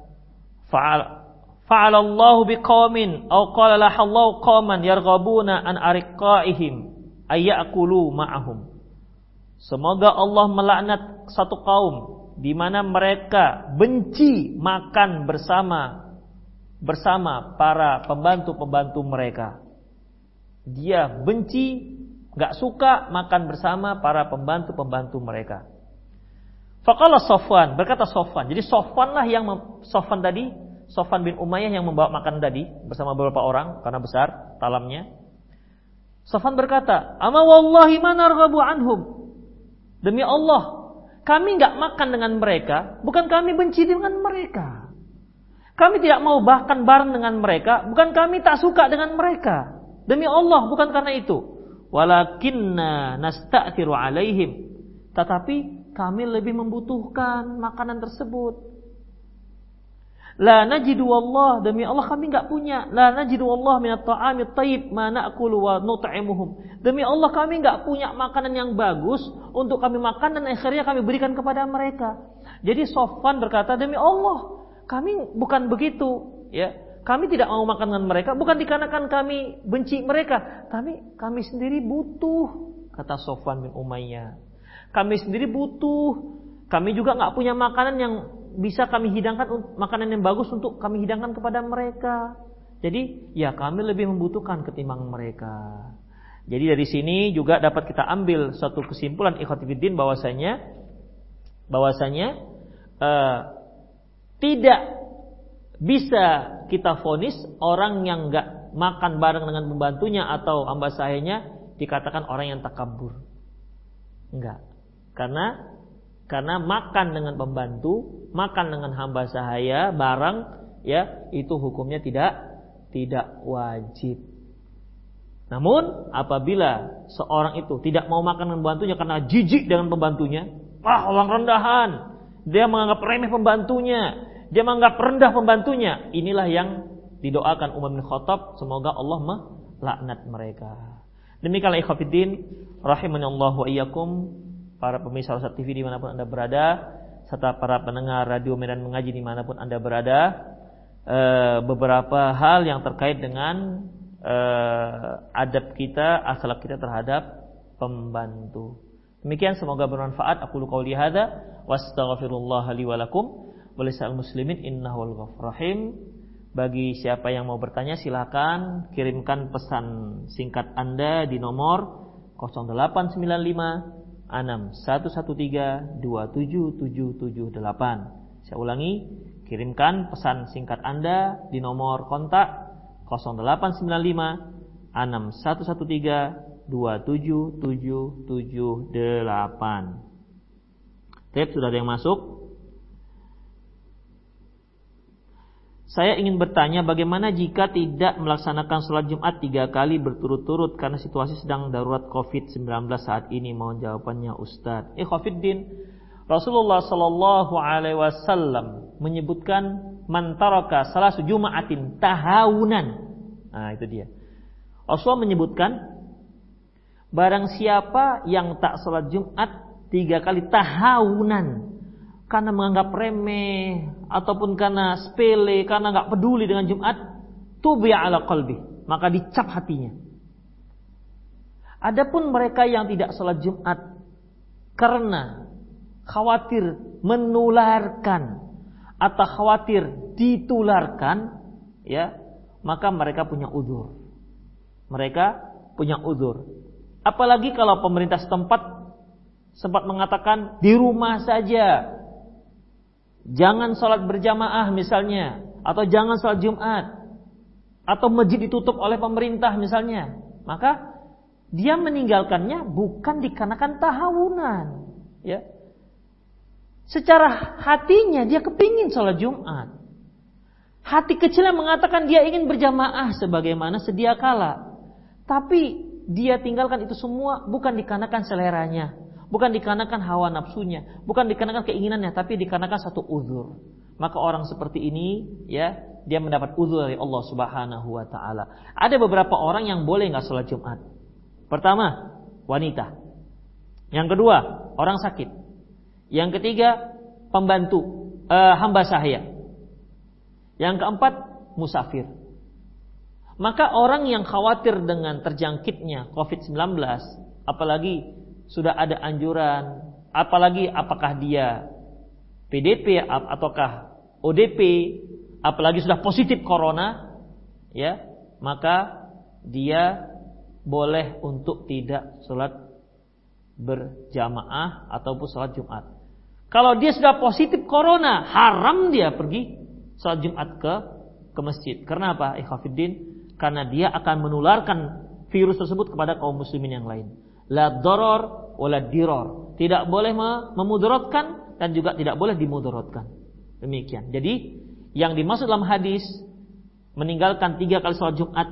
fa'alallahu biqaumin aw qala lahallahu qauman yarghabuna an ariqaihim ayakulu ma'ahum. Semoga Allah melaknat satu kaum di mana mereka benci makan bersama bersama para pembantu-pembantu mereka. Dia benci Gak suka makan bersama para pembantu-pembantu mereka. Fakala Sofwan, berkata Sofwan. Jadi Sofwan lah yang Sofwan tadi, Sofwan bin Umayyah yang membawa makan tadi bersama beberapa orang karena besar talamnya. Sofwan berkata, "Ama wallahi anhum." Demi Allah, kami nggak makan dengan mereka, bukan kami benci dengan mereka. Kami tidak mau bahkan bareng dengan mereka, bukan kami tak suka dengan mereka. Demi Allah, bukan karena itu walakinna nasta'thiru alaihim tetapi kami lebih membutuhkan makanan tersebut La najidu wallah demi Allah kami enggak punya. La najidu wallah min at-ta'ami at-tayyib ma na'kulu wa nut'imuhum. Demi Allah kami enggak punya makanan yang bagus untuk kami makan dan akhirnya kami berikan kepada mereka. Jadi Sofwan berkata demi Allah kami bukan begitu ya. Kami tidak mau makan dengan mereka bukan dikarenakan kami benci mereka, tapi kami sendiri butuh, kata Sofwan bin Umayyah. Kami sendiri butuh. Kami juga nggak punya makanan yang bisa kami hidangkan makanan yang bagus untuk kami hidangkan kepada mereka. Jadi ya kami lebih membutuhkan ketimbang mereka. Jadi dari sini juga dapat kita ambil suatu kesimpulan ikhwatifiddin bahwasanya bahwasanya uh, tidak bisa kita fonis orang yang nggak makan bareng dengan pembantunya atau hamba dikatakan orang yang takabur. Enggak. Karena karena makan dengan pembantu, makan dengan hamba sahaya bareng ya, itu hukumnya tidak tidak wajib. Namun apabila seorang itu tidak mau makan dengan pembantunya karena jijik dengan pembantunya, ah orang rendahan, dia menganggap remeh pembantunya, dia menganggap rendah pembantunya. Inilah yang didoakan Umar bin Khattab. Semoga Allah melaknat mereka. Demikianlah ikhafidin. Rahimani Allah wa iyyakum. Para pemirsa Rosat TV di mana pun Anda berada. Serta para pendengar radio Medan Mengaji di mana pun Anda berada. E, beberapa hal yang terkait dengan e, adab kita, akhlak kita terhadap pembantu. Demikian semoga bermanfaat. Aku lu qauli hadza wa astaghfirullah li wa lakum walisal muslimin innahul rahim. Bagi siapa yang mau bertanya silakan kirimkan pesan singkat Anda di nomor 0895 6113 27778. Saya ulangi, kirimkan pesan singkat Anda di nomor kontak 0895 6113 27778. Tep sudah ada yang masuk? Saya ingin bertanya bagaimana jika tidak melaksanakan sholat Jumat tiga kali berturut-turut karena situasi sedang darurat COVID-19 saat ini. Mohon jawabannya Ustadz. Eh Din, Rasulullah Shallallahu Alaihi Wasallam menyebutkan mantaraka salah Jumaatin tahawunan. Nah itu dia. Rasulullah menyebutkan barang siapa yang tak sholat Jumat tiga kali tahawunan karena menganggap remeh ataupun karena sepele, karena nggak peduli dengan Jumat, tubi ala qalbi, maka dicap hatinya. Adapun mereka yang tidak sholat Jumat karena khawatir menularkan atau khawatir ditularkan, ya, maka mereka punya uzur. Mereka punya uzur. Apalagi kalau pemerintah setempat sempat mengatakan di rumah saja Jangan sholat berjamaah misalnya. Atau jangan sholat Jumat. Atau masjid ditutup oleh pemerintah misalnya. Maka dia meninggalkannya bukan dikarenakan tahawunan. Ya. Secara hatinya dia kepingin sholat Jumat. Hati kecilnya mengatakan dia ingin berjamaah sebagaimana sedia kala. Tapi dia tinggalkan itu semua bukan dikarenakan seleranya. Bukan dikarenakan hawa nafsunya, bukan dikarenakan keinginannya, tapi dikarenakan satu uzur. Maka orang seperti ini, ya, dia mendapat uzur dari Allah Subhanahu wa taala. Ada beberapa orang yang boleh nggak sholat Jumat. Pertama, wanita. Yang kedua, orang sakit. Yang ketiga, pembantu, eh, hamba sahaya. Yang keempat, musafir. Maka orang yang khawatir dengan terjangkitnya COVID-19, apalagi sudah ada anjuran, apalagi apakah dia PDP ataukah ODP, apalagi sudah positif corona, ya, maka dia boleh untuk tidak sholat berjamaah ataupun sholat Jumat. Kalau dia sudah positif corona, haram dia pergi sholat Jumat ke ke masjid. Karena apa? Ikhwafiddin. Karena dia akan menularkan virus tersebut kepada kaum muslimin yang lain. La doror wala diror. Tidak boleh memudaratkan dan juga tidak boleh dimudaratkan. Demikian. Jadi yang dimaksud dalam hadis meninggalkan tiga kali sholat Jumat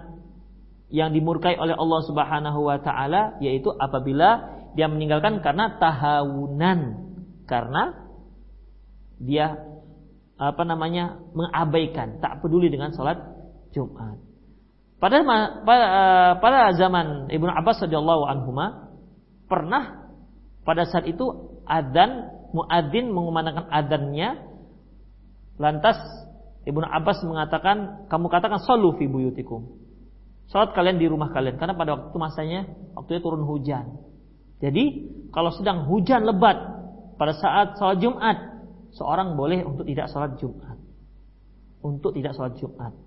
yang dimurkai oleh Allah Subhanahu wa taala yaitu apabila dia meninggalkan karena tahawunan karena dia apa namanya mengabaikan tak peduli dengan sholat Jumat. Pada pada, eh, pada zaman Ibnu Abbas radhiyallahu anhu pernah pada saat itu adzan muadzin mengumandangkan adzannya lantas Ibnu Abbas mengatakan kamu katakan sallu fi buyutikum Salat kalian di rumah kalian karena pada waktu masanya waktunya turun hujan. Jadi kalau sedang hujan lebat pada saat salat Jumat, seorang boleh untuk tidak salat Jumat. Untuk tidak salat Jumat.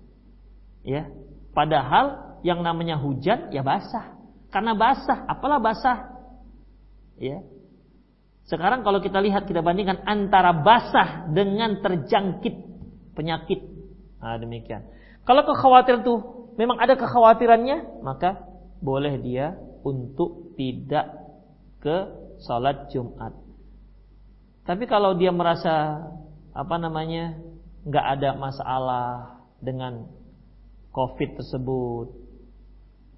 Ya. Padahal yang namanya hujan ya basah. Karena basah, apalah basah? Ya. Sekarang kalau kita lihat kita bandingkan antara basah dengan terjangkit penyakit. Nah, demikian. Kalau kekhawatiran tuh memang ada kekhawatirannya, maka boleh dia untuk tidak ke sholat Jumat. Tapi kalau dia merasa apa namanya nggak ada masalah dengan COVID tersebut,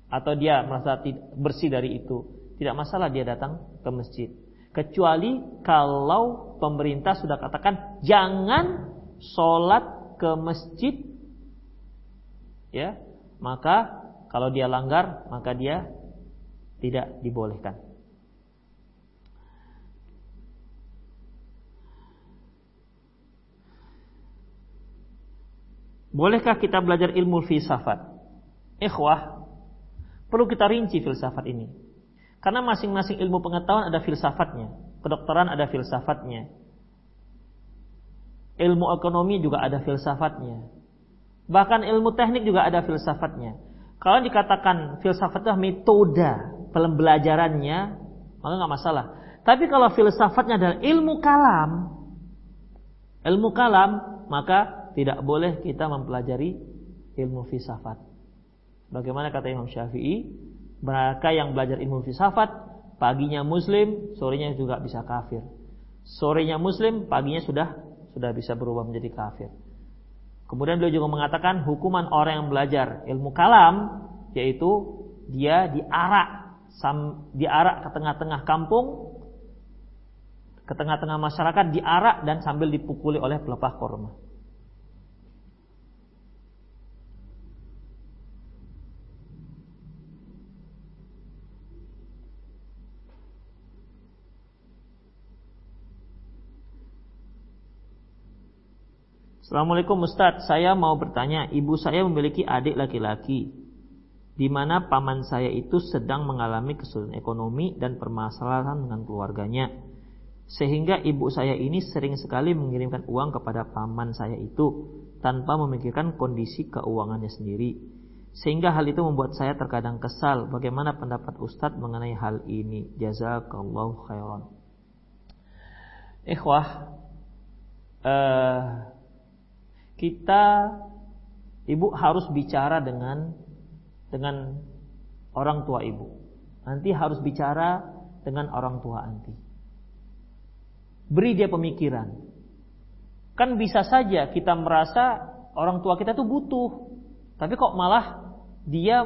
atau dia merasa bersih dari itu, tidak masalah dia datang ke masjid. Kecuali kalau pemerintah sudah katakan jangan sholat ke masjid, ya maka kalau dia langgar maka dia tidak dibolehkan. Bolehkah kita belajar ilmu filsafat? Ikhwah, perlu kita rinci filsafat ini. Karena masing-masing ilmu pengetahuan ada filsafatnya. Kedokteran ada filsafatnya. Ilmu ekonomi juga ada filsafatnya. Bahkan ilmu teknik juga ada filsafatnya. Kalau dikatakan filsafat itu metode pembelajarannya, maka nggak masalah. Tapi kalau filsafatnya adalah ilmu kalam, ilmu kalam, maka tidak boleh kita mempelajari ilmu filsafat. Bagaimana kata Imam Syafi'i, mereka yang belajar ilmu filsafat, paginya muslim, sorenya juga bisa kafir. Sorenya muslim, paginya sudah sudah bisa berubah menjadi kafir. Kemudian beliau juga mengatakan hukuman orang yang belajar ilmu kalam yaitu dia diarak diarak ke tengah-tengah kampung ke tengah-tengah masyarakat diarak dan sambil dipukuli oleh pelepah korma. Assalamualaikum Ustadz, saya mau bertanya, ibu saya memiliki adik laki-laki, di mana paman saya itu sedang mengalami kesulitan ekonomi dan permasalahan dengan keluarganya. Sehingga ibu saya ini sering sekali mengirimkan uang kepada paman saya itu, tanpa memikirkan kondisi keuangannya sendiri. Sehingga hal itu membuat saya terkadang kesal. Bagaimana pendapat Ustadz mengenai hal ini? Jazakallahu khairan. Ikhwah, uh, kita ibu harus bicara dengan dengan orang tua ibu. Nanti harus bicara dengan orang tua anti. Beri dia pemikiran. Kan bisa saja kita merasa orang tua kita tuh butuh. Tapi kok malah dia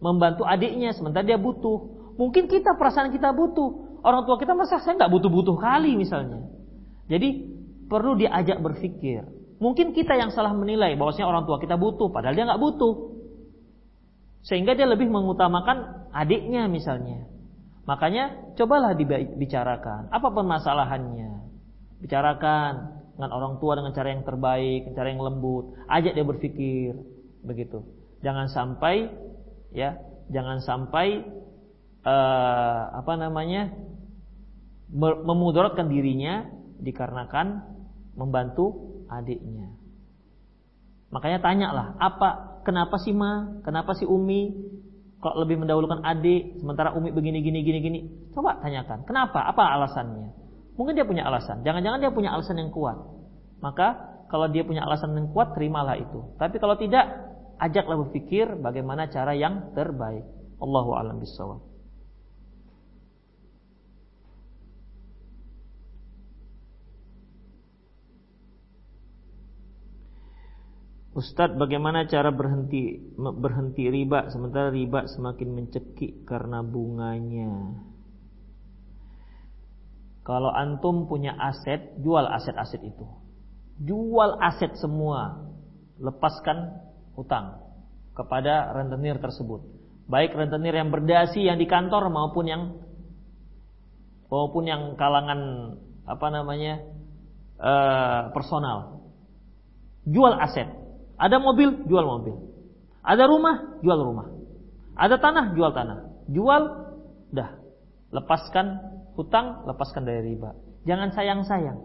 membantu adiknya sementara dia butuh. Mungkin kita perasaan kita butuh. Orang tua kita merasa saya nggak butuh-butuh kali misalnya. Jadi perlu diajak berpikir. Mungkin kita yang salah menilai bahwasanya orang tua kita butuh, padahal dia nggak butuh. Sehingga dia lebih mengutamakan adiknya misalnya. Makanya cobalah dibicarakan. Apa permasalahannya? Bicarakan dengan orang tua dengan cara yang terbaik, cara yang lembut. Ajak dia berpikir begitu. Jangan sampai ya, jangan sampai uh, apa namanya memudaratkan dirinya dikarenakan membantu adiknya. Makanya tanyalah, apa kenapa sih Ma? Kenapa sih Umi? kok lebih mendahulukan adik sementara Umi begini gini gini gini? Coba tanyakan, kenapa? Apa alasannya? Mungkin dia punya alasan. Jangan-jangan dia punya alasan yang kuat. Maka kalau dia punya alasan yang kuat, terimalah itu. Tapi kalau tidak, ajaklah berpikir bagaimana cara yang terbaik. Allahu a'lam bishawab. Ustadz bagaimana cara berhenti berhenti riba sementara riba semakin mencekik karena bunganya. Kalau antum punya aset, jual aset-aset itu. Jual aset semua. Lepaskan hutang kepada rentenir tersebut. Baik rentenir yang berdasi yang di kantor maupun yang maupun yang kalangan apa namanya? Uh, personal. Jual aset ada mobil, jual mobil. Ada rumah, jual rumah. Ada tanah, jual tanah. Jual, dah. Lepaskan hutang, lepaskan dari riba. Jangan sayang-sayang.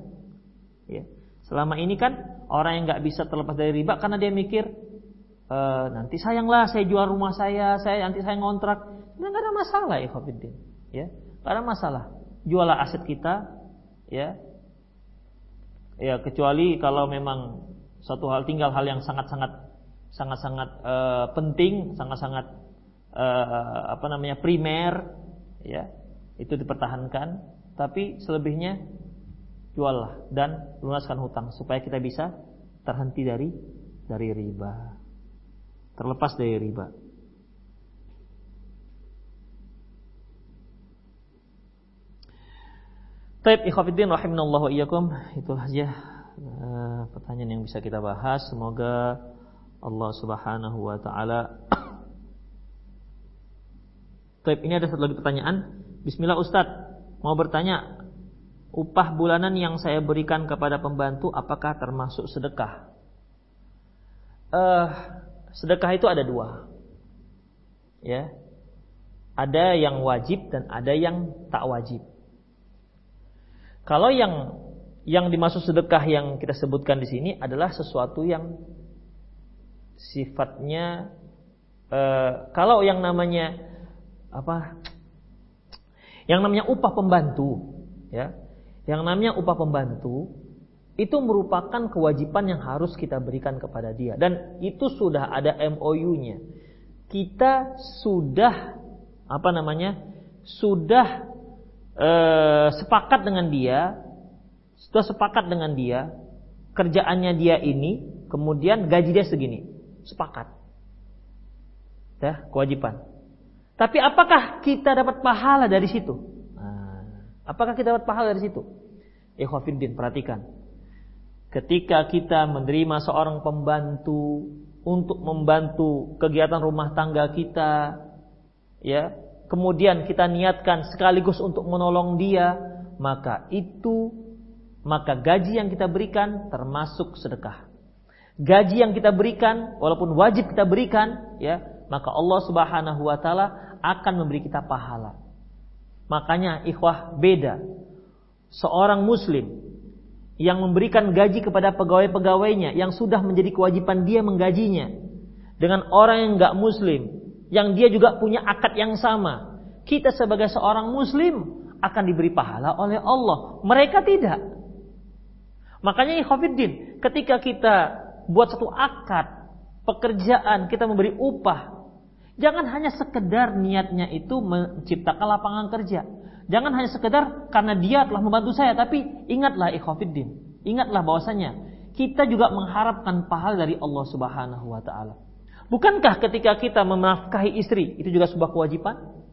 Ya. Selama ini kan orang yang nggak bisa terlepas dari riba karena dia mikir e, nanti sayanglah saya jual rumah saya, saya nanti saya ngontrak. Nah, nggak ada masalah ya Ya, nggak ada masalah. Jualah aset kita, ya. Ya kecuali kalau memang satu hal tinggal hal yang sangat-sangat sangat-sangat uh, penting, sangat-sangat uh, apa namanya primer, ya itu dipertahankan. Tapi selebihnya juallah dan lunaskan hutang supaya kita bisa terhenti dari dari riba, terlepas dari riba. Taib ikhwafiddin rahimanallahu iyyakum. Itulah saja Eh, pertanyaan yang bisa kita bahas. Semoga Allah Subhanahu wa taala Baik, ini ada satu lagi pertanyaan. Bismillah Ustadz, mau bertanya, upah bulanan yang saya berikan kepada pembantu apakah termasuk sedekah? Uh, sedekah itu ada dua. Ya. Ada yang wajib dan ada yang tak wajib. Kalau yang yang dimaksud sedekah yang kita sebutkan di sini adalah sesuatu yang sifatnya e, kalau yang namanya apa yang namanya upah pembantu ya yang namanya upah pembantu itu merupakan kewajiban yang harus kita berikan kepada dia. Dan itu sudah ada MOU-nya kita sudah apa namanya sudah e, sepakat dengan dia sudah sepakat dengan dia, kerjaannya dia ini, kemudian gaji dia segini. Sepakat. Ya, kewajiban. Tapi apakah kita dapat pahala dari situ? Nah, apakah kita dapat pahala dari situ? Ikhwafiddin, perhatikan. Ketika kita menerima seorang pembantu untuk membantu kegiatan rumah tangga kita, ya, kemudian kita niatkan sekaligus untuk menolong dia, maka itu maka gaji yang kita berikan termasuk sedekah. Gaji yang kita berikan walaupun wajib kita berikan ya, maka Allah Subhanahu wa taala akan memberi kita pahala. Makanya ikhwah beda. Seorang muslim yang memberikan gaji kepada pegawai-pegawainya yang sudah menjadi kewajiban dia menggajinya dengan orang yang enggak muslim yang dia juga punya akad yang sama. Kita sebagai seorang muslim akan diberi pahala oleh Allah. Mereka tidak. Makanya ikhwafiddin, ketika kita buat satu akad pekerjaan, kita memberi upah, jangan hanya sekedar niatnya itu menciptakan lapangan kerja. Jangan hanya sekedar karena dia telah membantu saya, tapi ingatlah ikhwafiddin, ingatlah bahwasanya kita juga mengharapkan pahala dari Allah Subhanahu wa taala. Bukankah ketika kita menafkahi istri itu juga sebuah kewajiban?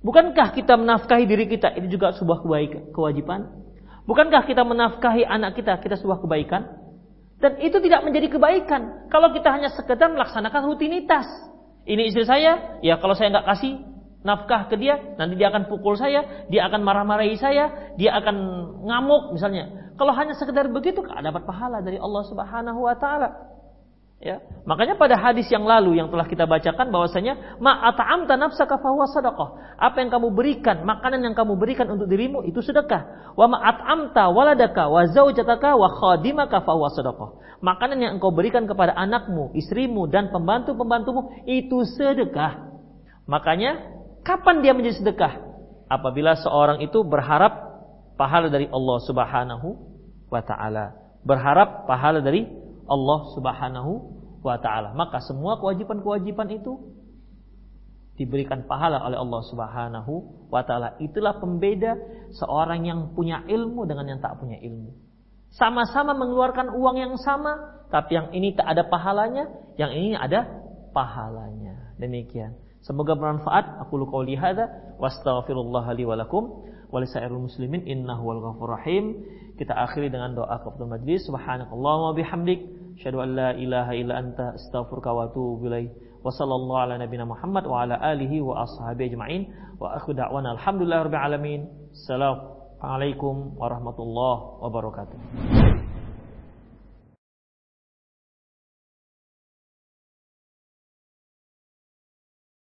Bukankah kita menafkahi diri kita itu juga sebuah kewajiban? Bukankah kita menafkahi anak kita, kita sebuah kebaikan? Dan itu tidak menjadi kebaikan kalau kita hanya sekedar melaksanakan rutinitas. Ini istri saya, ya kalau saya nggak kasih nafkah ke dia, nanti dia akan pukul saya, dia akan marah-marahi saya, dia akan ngamuk misalnya. Kalau hanya sekedar begitu, dapat pahala dari Allah Subhanahu wa taala. Ya, makanya pada hadis yang lalu yang telah kita bacakan bahwasanya ma at'amta nafsaka fahuwa sadaqah. Apa yang kamu berikan, makanan yang kamu berikan untuk dirimu itu sedekah. Wa ma at'amta waladaka wa zaujataka wa khadimaka fahuwa sadaqah. Makanan yang engkau berikan kepada anakmu, istrimu dan pembantu-pembantumu itu sedekah. Makanya kapan dia menjadi sedekah? Apabila seorang itu berharap pahala dari Allah Subhanahu wa taala. Berharap pahala dari Allah Subhanahu wa taala. Maka semua kewajiban-kewajiban itu diberikan pahala oleh Allah Subhanahu wa taala. Itulah pembeda seorang yang punya ilmu dengan yang tak punya ilmu. Sama-sama mengeluarkan uang yang sama, tapi yang ini tak ada pahalanya, yang ini ada pahalanya. Demikian. Semoga bermanfaat. Aku lu qauli hadza wa astaghfirullah li wa lakum wa lisairil muslimin innahu wal ghafur rahim. Kita akhiri dengan doa kafatul majlis. Subhanakallahumma bihamdik asyhadu an la ilaha illa anta astaghfiruka wa atubu ilaik. Wa sallallahu ala nabiyina Muhammad wa ala alihi wa ashabihi ajma'in. Wa akhu da'wana alhamdulillahirabbil alamin. Assalamualaikum warahmatullahi wabarakatuh.